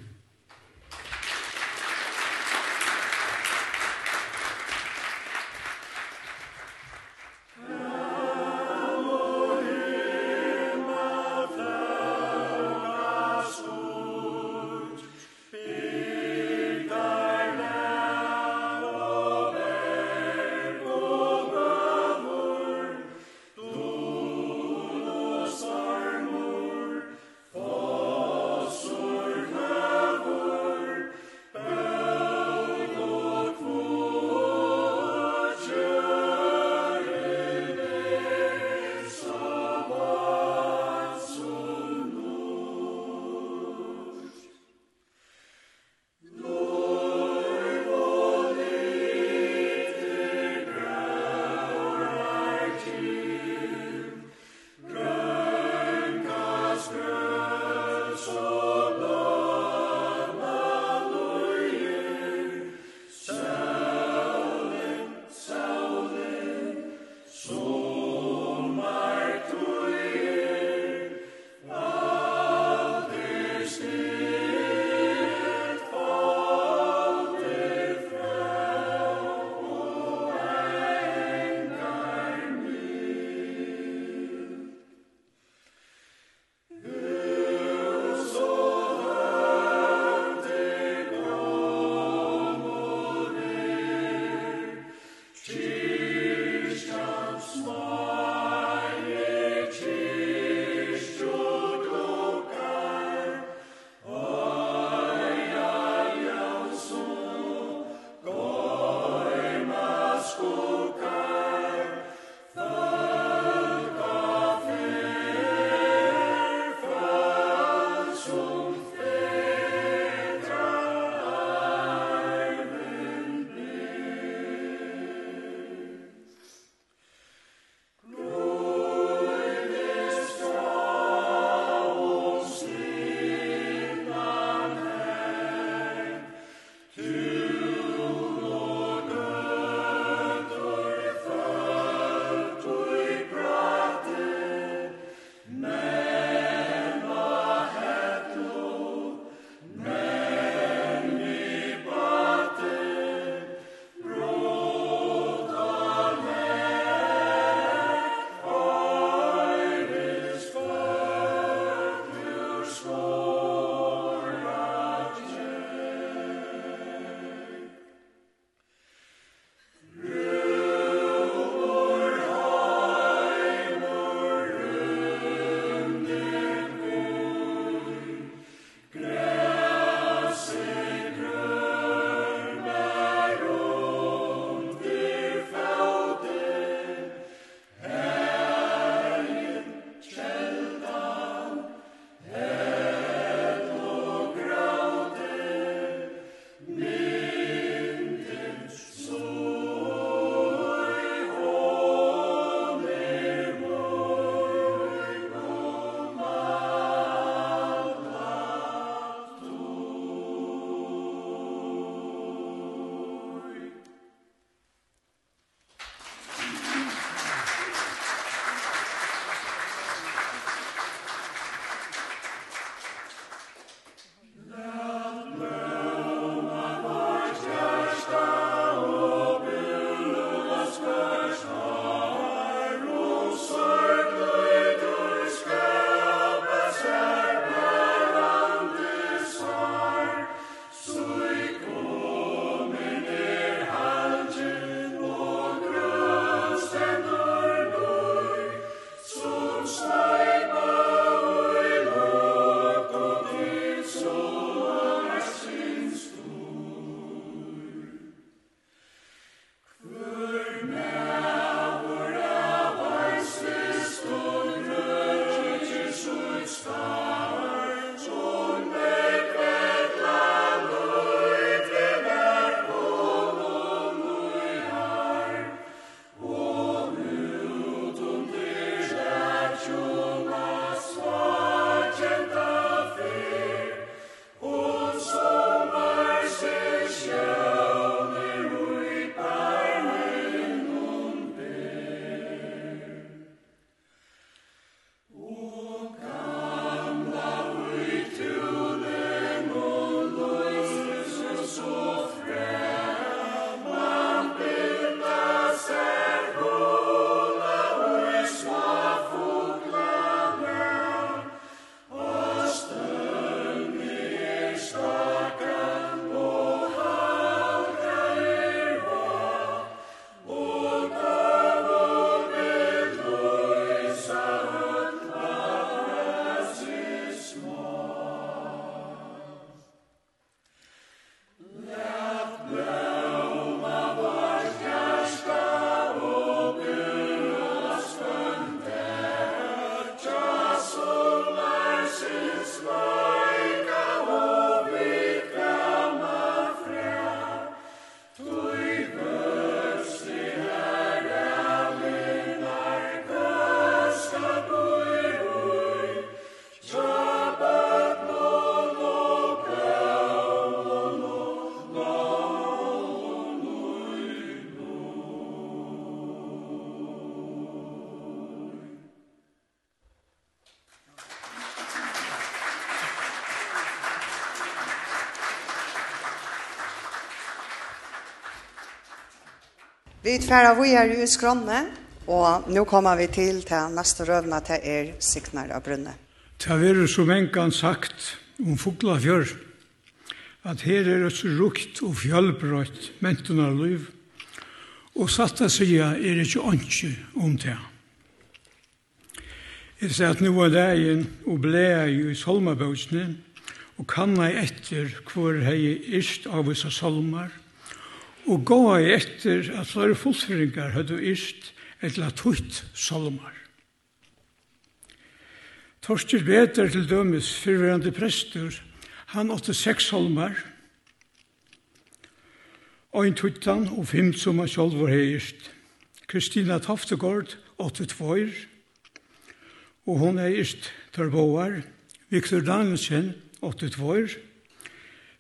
Vi tverra vi er i skronne, og nå kommer vi til til neste røvna til er Signar av brunne. Det er som en kan sagt om fugla fjør, at her er et rukt og fjallbrøtt mentunar liv, og satt av sida er ikke ønske om det. Jeg sier at nå er det en og ble jeg i solmabøsene, og kanna etter hvor jeg er ist av vissa salmar, og gå i etter at flere fullføringer hadde ist et latutt solmar. Torster Beter til dømes fyrverande prestur, han åtte seks salmar, ein tuttan og fem som han sjálf var heist. Kristina Taftegård åtte tvoir, og hon heist tørboar, Viktor Danielsen åtte tvoir,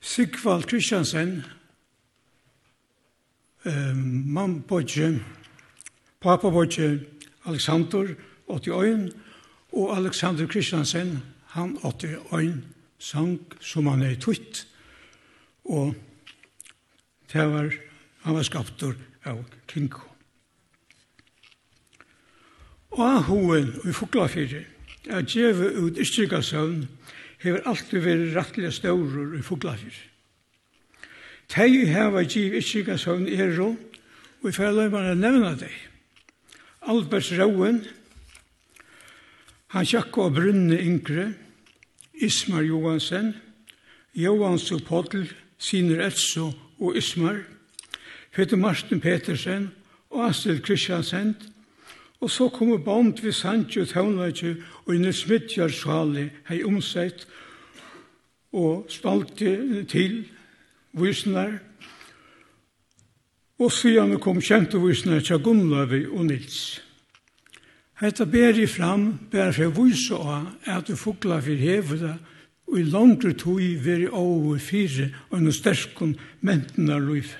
Sigvald Kristiansen Mam bodde, pappa bodde Alexander 81, og Alexander Kristiansen, han 81, sang som han er tutt, og det var, han var skapt av Kinko. Og hoen i Fuglafyrre, er djeve ut Istrigasøvn, hever alltid vært rettelig staurer i Fuglafyrre. Tei heva giv ikkika søvn ero, og vi færa løyman er nevna dei. Albert Rauen, han sjakko av Brunne Yngre, Ismar Johansen, Johans og Podl, Siner Etso og Ismar, Peter Marsten Petersen og Astrid Kristiansen, og så kommer bond vi Sancho Tøvnløyke og Nils Midtjørsvali hei omsett og spalte til visnar, og siden kom kjente visnar til Gunnløvi og Nils. Hetta ber i fram, ber for vise av at du fukla for hevda, og i langre tog veri over fire og noe sterskon menten av liv.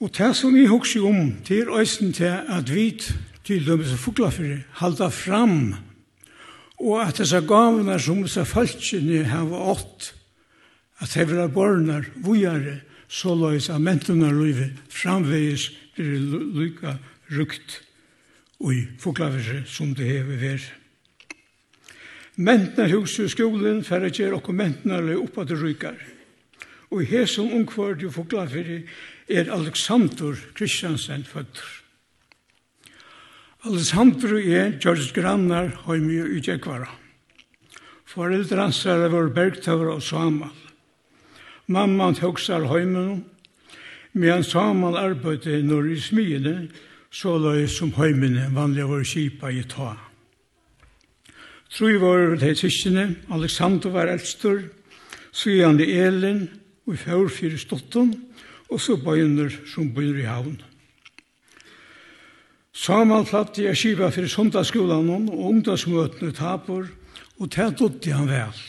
Og det som vi hokser om, det er øysen til at vi til dem som fukla for halda fram Og at disse gavene som disse falskene har ått, at de vil ha borne vujere, så løs av mentene løyve framvegis blir lykka rukt i foklavere som det hever vært. Mentna hus i skolen for å gjøre og mentene løy oppa til rykar. Og i som ungkvart i foklavere er Alexander Kristiansen fødder. Alessandro er George Grannar høymi i Gjekvara. Foreldre hans er vår bergtøver og Samal. Mamman tøksar høymen, medan Samal arbeidde når i smyene, så løy som høymene vanlig var kipa i ta. Troi var de tyskene, Alexander var eldstor, Sjøande Elin, og i fjord fyrir stotten, og så bøyner som bøyner i havn. Saman platt jeg skiva for sundagsskolan og ungdomsmøtene tapur, og det dutte han vel.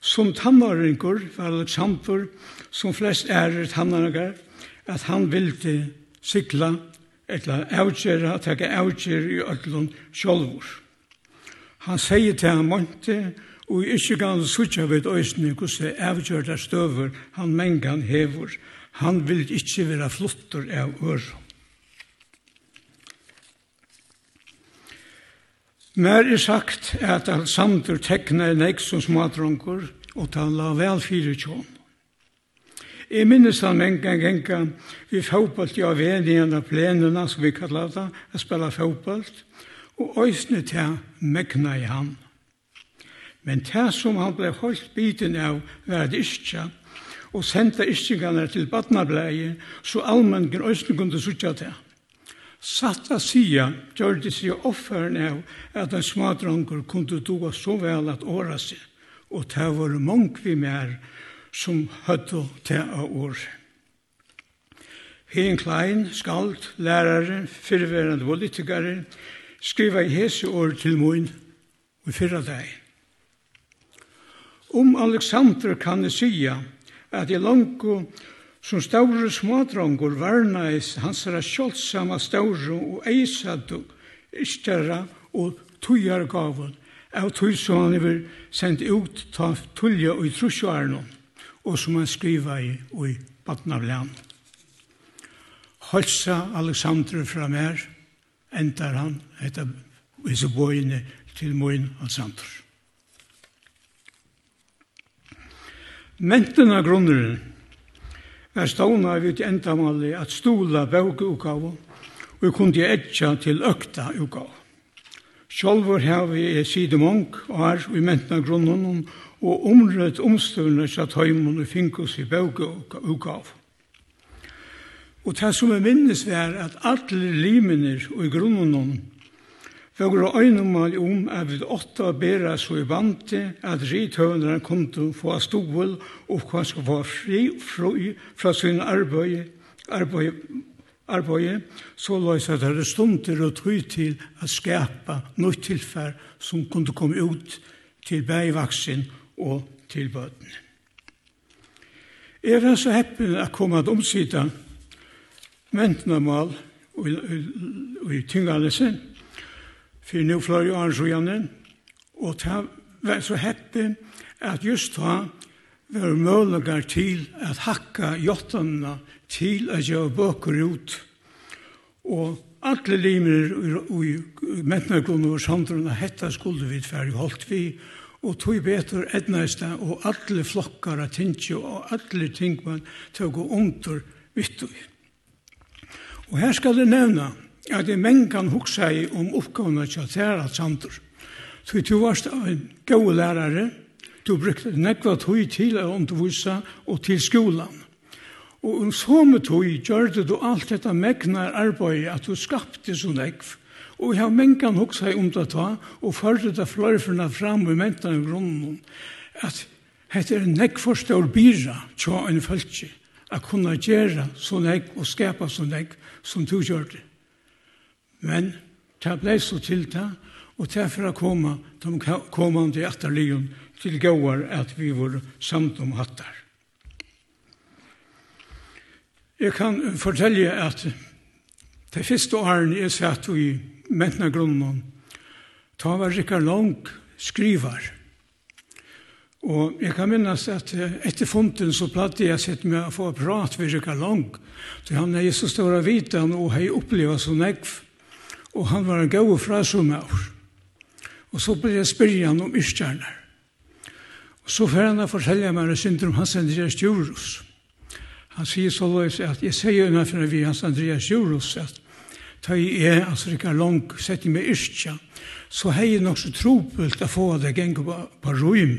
Som tannaringur var Alexander, som flest ærer tannaringar, at han vildi sikla, etla avgjera, teka avgjera i öllun sjolvur. Han sier til han månte, og ikkje gans sutja vid òsni hos det avgjera støver han mengan hevur. Han vil ikkje vera flottur av ørum. Mer er sagt at Alexander tekna en eik som smadronkur, og ta la vel fyrir tjån. Jeg minnes han en gang en gang vi fotballt i avvenien av plenene som vi kallar det, jeg spela fotballt, og òsne til megna i han. Men det som han ble holdt biten av var det ikke, og sendte ikke til badnableie, så allmenn gen òsne kunne sutja til. Satt a sia, gjør det seg offeren av at en smadranker kunne doa så vel at åra seg, og det var mange vi mer som hødde til a år. Hein Klein, skald, lærare, fyrverande politikare, skriva i hese år til mun og fyrra deg. Om Alexander kan jeg sia at jeg langko Som stavre smådrongur hans hansara kjoldsama stavre og eisadu iskjara og tujargavun, av tuj som han er sendt ut ta tulja og i trusjoarnon og som han skriva i og i Batnavlan. Holsa Alexander fra mer, endar han, etter vise bøyene til Moin Alexander. Menten av grunneren, var stående vi til endamalli at stola bøkeutgave, og vi kunne etja til økta utgave. Sjolvor har vi er sidemong, og her vi mentna grunnen, og omrødt omstående satt høymon og finkus i bøkeutgave. Og det som jeg minnes er at alle limene og i grunnen Høyre øynemal om at vi åtta bera så i vante at rithøvnerne kom til å få stål og hva skal få fri frøy fra sin arbeid, arbeid, arbeid så løs at det stunder og tøy til at skapa noe tilfær som kunne komme ut til bægvaksen og til bøtene. Er det så heppen at komme at omsida mentnamal og i, i, i, i for nu fløy og ansøgjene, og det var så hette at just da var møllegar til at hakka jottene til at gjøre bøker ut. Og alle limer i mentnagunne og samtrunne hetta skulle vi tverri holdt vi, og tog betur etnaista, og alle flokkar av tinsju og alle tinkman tog under vittu. Og her skal det nevna, at det menn kan huksa i om oppgavene til at læra samtur. Så du var en god lærare, du brukte nekva tog til å undervisa og til skolan. Og om som tog gjør du alt dette megnar arbeid at du skapte så nekv. Og jeg har menn kan huksa i om det ta, og førte det flørferna fram i mentan i grunnen, at hette er nekv forstår byra tja en fölkje, at kunne gjøre så nekv og skapa så nekv som du gjør det. Men det ble så til det, og derfor koma de kommende etterligen til gåar at vi var samt om hattar. Jeg kan fortelle at det første årene jeg satt i mentna grunnen, ta var Rikard Long skrivar. Og jeg kan minnes at etter fonten så platt jeg sett meg å få prat med Rikard Long, Så han er så stor av vitan og har opplevd så negv og han var en gau fra som er. Og så ble jeg spyrja han om yrstjerner. Og så får han å fortelle meg en syndrom hans Andreas Djurus. Han sier så løs at jeg sier innenfor vi hans Andreas Djurus at ta i er, altså det kan langt sett i meg yrstja, så hei jeg nok så tropult å få det gengå på, på røym.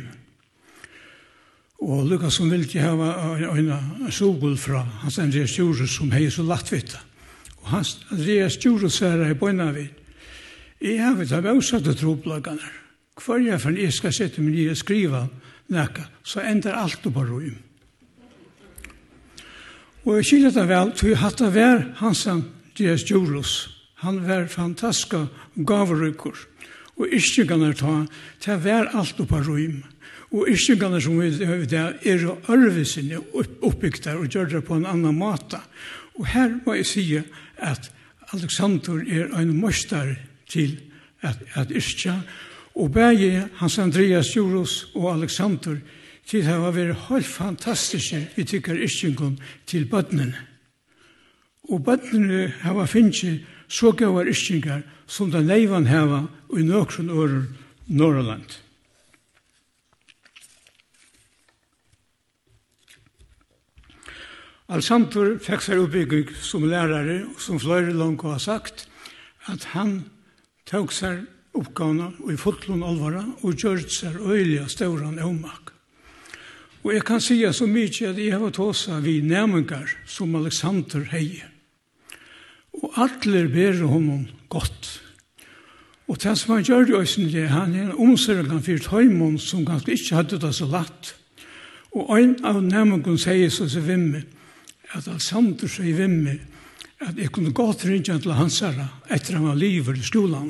Og Lukas som vil ikke ha en, sogul fra hans Andreas Djurus som hei så lattvitt han Andreas Djurus her i Bøynavid. Jeg har vært av avsatte troplagene. Hver jeg for jeg skal sette meg nye skriva nekka, så ender alt på røym. Og jeg kjellet det vel, tog jeg hatt det vær Hansan Andreas Djurus. Han var fantastiska gavrykker. Og ikke kan jeg ta, det hver alt på røym. Og ikke kan jeg som vi det er ørvesene oppbygd der og gjør det på en annan måte. Og her må jeg sige, at Alexander er ein mostar til at, at yrkja, og bæge Hans Andreas Jurus og Alexander til det har vært helt fantastiske vi tykker yrkjengen til bøttene. Og bøttene har finnet så gavar yrkjengar som den leivan hava i nøkron åren Norrland. Alexander fikk seg oppbygging som lærare, og som flere langt har sagt, at han tok seg oppgavene og i fotlån alvara og gjør seg øyelig støren avmak. Og jeg kan si så mye at jeg har tåsa vi nærmengar som Alexander heier. Og atler ber honom godt. Og det som han gjør i øysen det, han er en omsøring for tøymon som ganske ikke hadde det så latt. Og en av nærmengar sier så så vimmet, at han samtidig seg i vimmer, at jeg kunne gå til rinja til hans herre etter han var livet i skolan.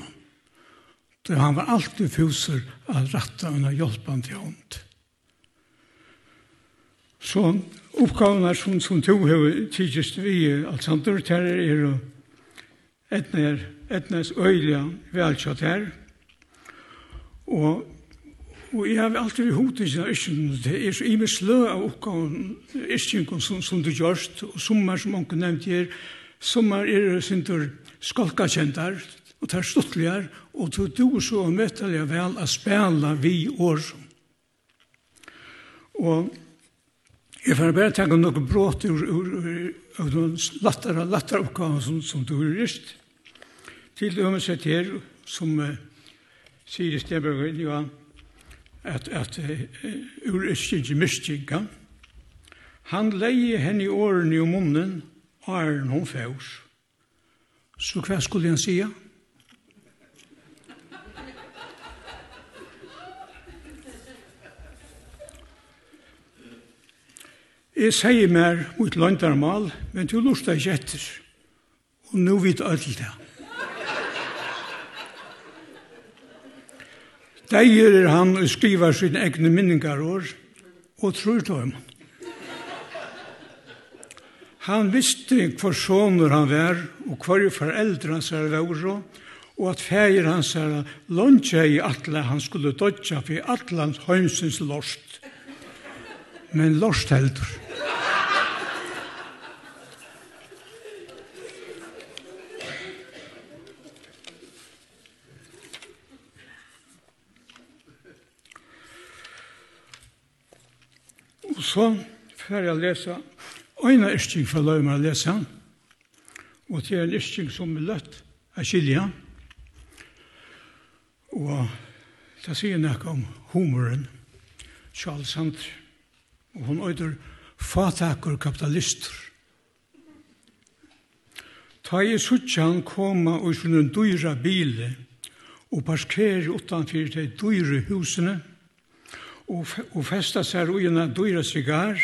Da han var alltid fuser av ratta og hjelpan til hånd. Så oppgaven er som, som to har tidsist vi, Alexander, her er etner, etnes øyla velkjøtt her, og Og jeg har alltid i hodet i Irsingen, det er så i slø av oppgaven iskjengen som, som du gjørst, og sommer som onke nevnt her, sommer er sin tur skolkakjentar, og tar stuttligar, og du du så møter jeg vel a spela vi år. Og jeg får bare tenke noen brått ur, ur, ur, ur ur lattere, lattere oppgaven som, som du har gjort. Til det har sett her, som uh, sier i Stenberg, ja, at, at ur ikke mystikka. Han leie henne i årene i munnen, og æren hun fævs. Så hva skulle han sige? Jeg sier mer mot landarmal, men du lurer ikke etter. Og nå vet alt det. Deir er han og skriver sine egne minningar år, og tror til ham. Han visste hva soner han var, og hver foreldre hans er var, og at feir hans er lønnsja i atle han skulle dodja for atle hans høymsens lorst. Men lorst heldur. så får jeg lese en ærstning for løy meg å lese. Og det er en ærstning som er løtt av skilja. Og det sier noe om humoren, Charles Hunter. Og hun øyder fataker kapitalister. Ta i suttjan koma og sin dyra bile og parkere utanfyr de dyre husene og og festa seg ui en dyra sigar,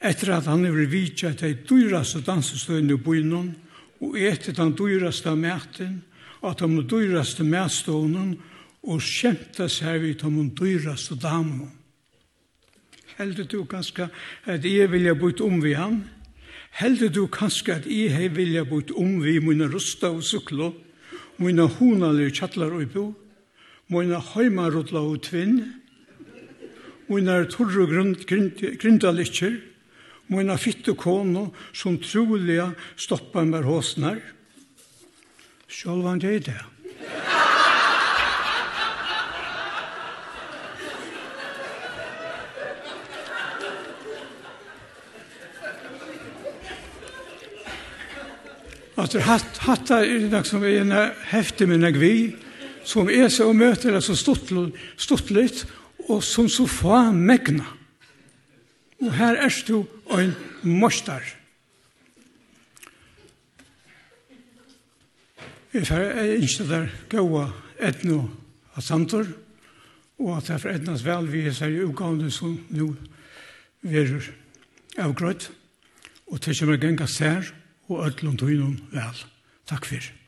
etter at han vil vitja til de dyraste dansestøyene i byen, og etter den dyraste maten, og at de dyraste matstående, og kjemta seg vidt om de dyraste damene. Heldur du kanskje at jeg vilja bytt om vi han? Heldur du kanskje at jeg hei vilja bytt om vi mine rusta og suklo, mine hunalige kjattlar og bo, mine heimarudla og tvinn, mine torre grindalikker, mine fitte kono som trolig stoppar med håsnar. Sjølvan det er det. Alltså hatt hatta är det som är en häftig med vi som är så möter det så stort stort lite og som så få megna. Og her er du en mostar. Jeg er ikke der gode etno av samtor, og at det er for etnas vel vi er i utgavne som nå verer avgrøtt, og til kommer genga sær og ødlund og innom vel. Takk fyrir.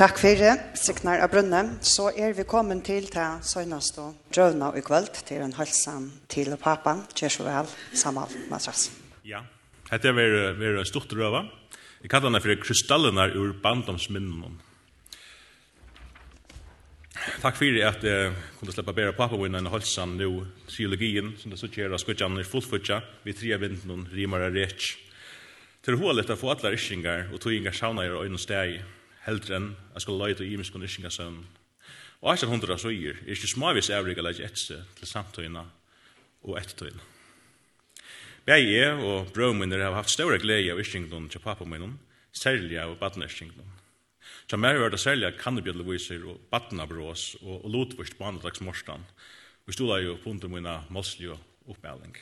Takk fyrir, Signar av Brunne. Så er vi kommet til til Søgnast og Drøvna i kvöld til en halsan til papan, Kjersjo Vel, Samal Matras. Ja, dette er veri, veri stort drøva. Jeg kallar henne for krystallinar ur bandomsminnen. Takk fyrir at jeg kunne sleppa bæra pappa vinn en halsan nu trilogien, som det så kjera skutjan er fullfutja, vi tre vinden rimar er rech. Til hodet å få atler iskingar og tog ingar sauna i øynestegi heldre enn jeg skal løyde og imenskene ikke søvn. Og jeg hundra søyer, er ikke smavis avrige legge etse til samtøyene og ettertøyene. Begge jeg og brødmynner har haft større glede av iskingdom til pappa papamynnom, særlig av badneskingdom. Så mer var det særlig av kannebjødleviser og badnabrås og, og lotvorst på andredagsmorsdagen. Vi stola jo på under mine målslig og oppmelding.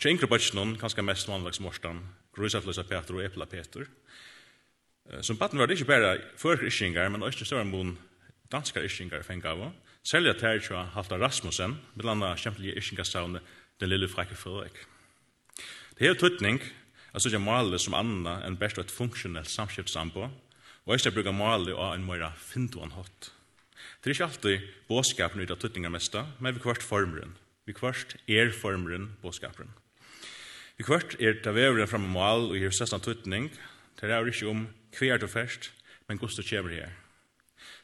Så yngre bøtjen, kanskje mest på andredagsmorsdagen, grusafløsa Peter og Epla Peter, Som batten var det ikke bare førkristingar, men også større mån danska iskingar fengt av. Selja terja halta Rasmussen, med landa kjempelige iskingastavne, den lille frekke Frederik. Det er tøtning, at søkja malet som anna enn best et funksjonelt samskiptsambo, og ikke bruka malet av en møyra finduan hot. Det er ikke alltid båskapen ut av tøtningar mesta, men vi kvart formeren. Vi kvart er formeren båskapen. Vi kvart er ta vevren fram mal og gir sestan tøtning, det er ikke om hver du først, men Gustav du kjever her.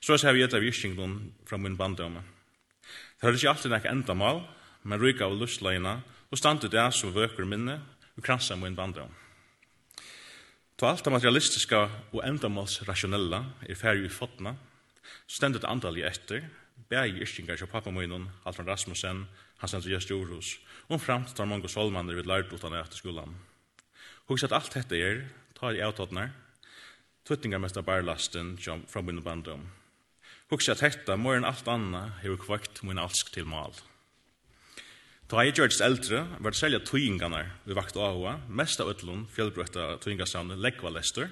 Så ser vi etter virkingdom fra min banddomme. Det har ikke alltid nek endamal, men ryka av lustleina, og standet det som vøker minne, og kransa min banddomme. To alt det materialistiska og endamals rationella er ferdig i fotna, stendet andalig etter, bæg yrkingar til pappamunnen, Alfred Rasmussen, Hans Andreas Jorhus, og framtar mange solmander vid lært utan etter skolan. Hugs at alt dette er, ta i avtåtnar, tuttingarmesta barlasten fra min bandom. Hugsa at hetta, mor enn alt anna, hefur kvakt min alsk til mal. Ta jeg gjørst eldre, var det selja tøyingarnar vi vakt avhåa, mest av ötlun fjellbrøtta tøyingarstavne leggva lester,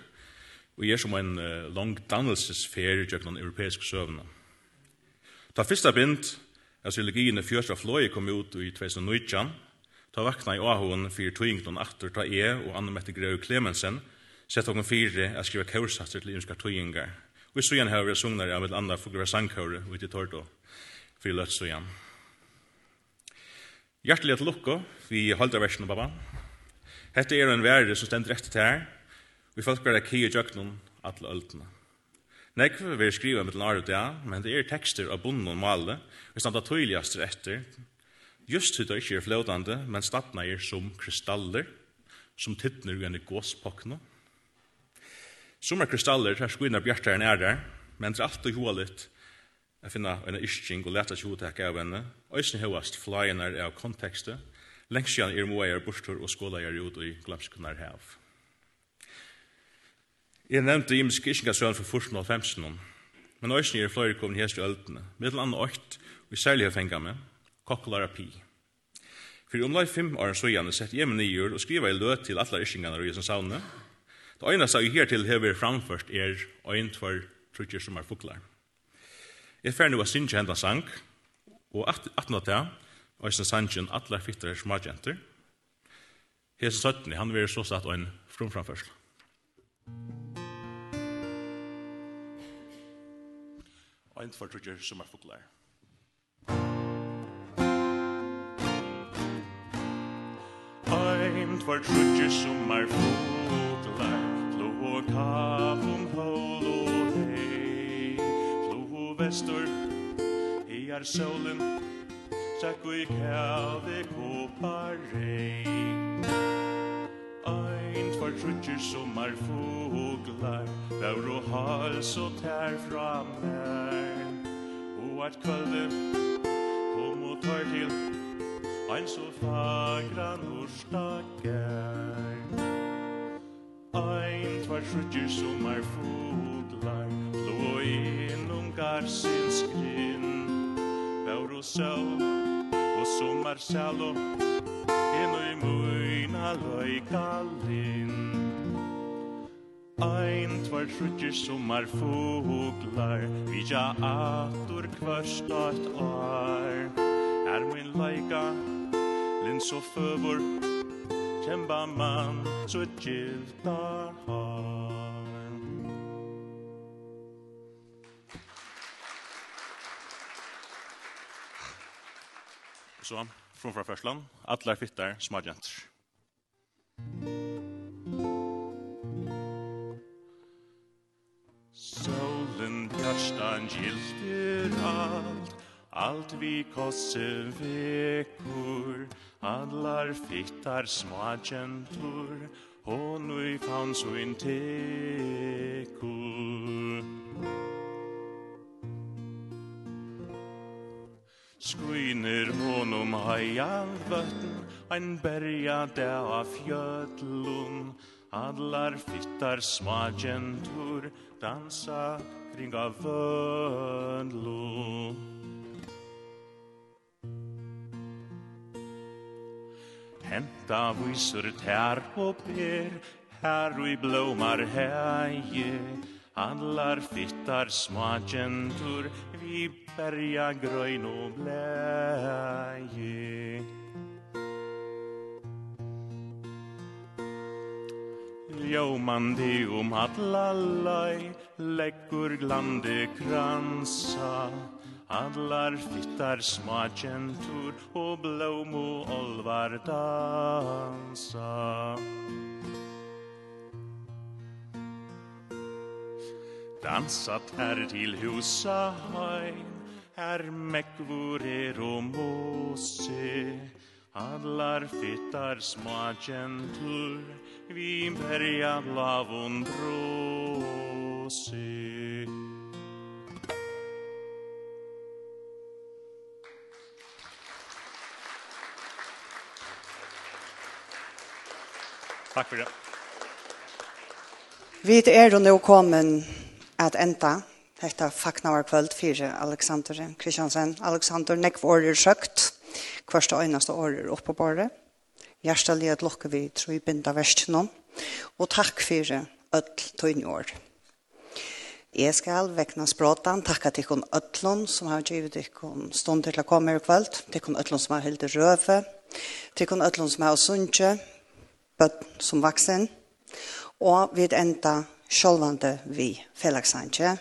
og gjør som en uh, lang dannelsesfer i jøgnan europeiske søvnene. Ta fyrsta bind, av sylogien i fjørsra fløy kom ut i 2019, ta vakna i avhåen fyrir tøyingarnar atter ta e og Anne Mette Greu Klemensen, sett okken fyrir at skriva kaursatser til ymska tøyingar. Og i søyan har vi sungnare av et annet fugra sangkaure ut i Tordo, fyrir løtt søyan. Hjertelig til lukko, vi holder versen baba. Hette er en verre som stender rett til her, vi folk bare kje jøknun atle øltene. Nekv vi er skriva mitt lare ja, men det er tekster av bunnen og male, vi standa tøyligast etter, just hudda ikke er flådande, men statna er som kristaller, som tittner ugane gåspokkna, Som er kristaller tar skvinna bjartar enn ærar, men det er alltid hoa litt a finna en isching og leta tjoe takk av henne, òsne hevast flyenar av kontekstet, lengst sjan er moajar bortur og skålajar ut i glamskunar hev. Jeg nevnte Jims Kishingasøen for 14.15, men øysen er flere komin hest i öldene, mittel anna 8, og i særlig fenga med, kokolarapi. For omlai fem år så gjerne sett hjemme med nyer og skriva i løt til alle ischingarna og jesan sauna, Det ene som jeg hertil hever framført er ein, for trutjer som er fuklar. Jeg fer nu å synge henda sang, og at, at nå til, og jeg sangen atle fytter smartjenter. Hese 17, han vil så satt og en frumframførsel. Ein, for trutjer som er fuklar. Ein, for trutjer som er fuklar og kafum hol og hei vestor, vestur, heiar sólum Sækku i kæve kopar rei Ein for trutjer mal foglar Vær og hals og tær fra mer Og at kvölde kom og tar til Ein så fagran og stakkar Ein, tvær frutjer som er fodlar Lå innom garsins grinn Baur og sau og som er salo En og i møyna løy Ein, tvar frutjer som er fodlar Vidja atur kvørst at ar Er min leika Lins og føvor kjemba man så giltar har Så, från fra Førsland, atler fittar smadjantar. Solen kastan gildir all Alt vi kosse vekur, allar fittar smagentur, hon ui fans in tekur. Skuiner honum haia vötn, ein berja av fjöllun, allar fittar smagentur, dansa kring av völlun. Henta vísur tær og per Her og i blómar heie Allar fittar små gentur Vi berja grøyn og bleie Ljómandi um allalai Leggur glande kransa. Adlar fittar smakentur og blom og olvar dansa. Dansat her til husa hain Her mekvur er og mose Adlar fittar smakentur Vi berja blavun bråse Takk for det. Vi er nå kommet at enda dette faknavar kvöld for Alexander Kristiansen. Alexander nekv årer søkt, hverste øyneste år er oppe på året. Gjerstelig at lokke vi tror i binda versen om. Og takk for ødel tøyne år. Jeg skal vekna språten, takka til kun ødlån som har givet kun stund til å komme i kvöld, til kun ødlån som har hilde røve, til kun ødlån som har sunnje, bøtt som vaksen, og vi enda sjølvande vi felagsankje,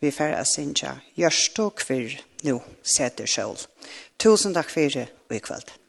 vi færre sinja gjørst og kvir nu seter sjøl. Tusen takk for i kveld.